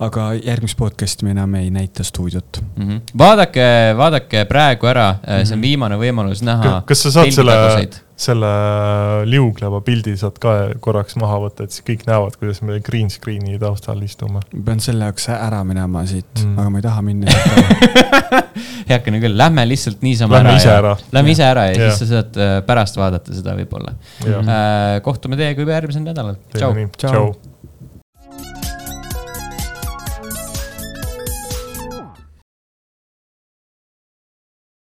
aga järgmist podcast'i me enam ei näita stuudiot. mm. -hmm. vaadake, vaadake praegu ära, see on Mhm. viimane võimalus näha. kas sa saad selle, selle liugleva pildi saad ka korraks maha võtta, et siis kõik näevad, kuidas me green screen'i taustal istume. ma pean selle jaoks ära minema siit Mm. aga ma ei taha minna. heakene küll, lähme lihtsalt niisama Lähme ära. ise ära. Lähme ise ära ja Jah. siis sa saad äh, pärast vaadata seda võib-olla äh,. kohtume teiega juba järgmisel nädalal, tšau.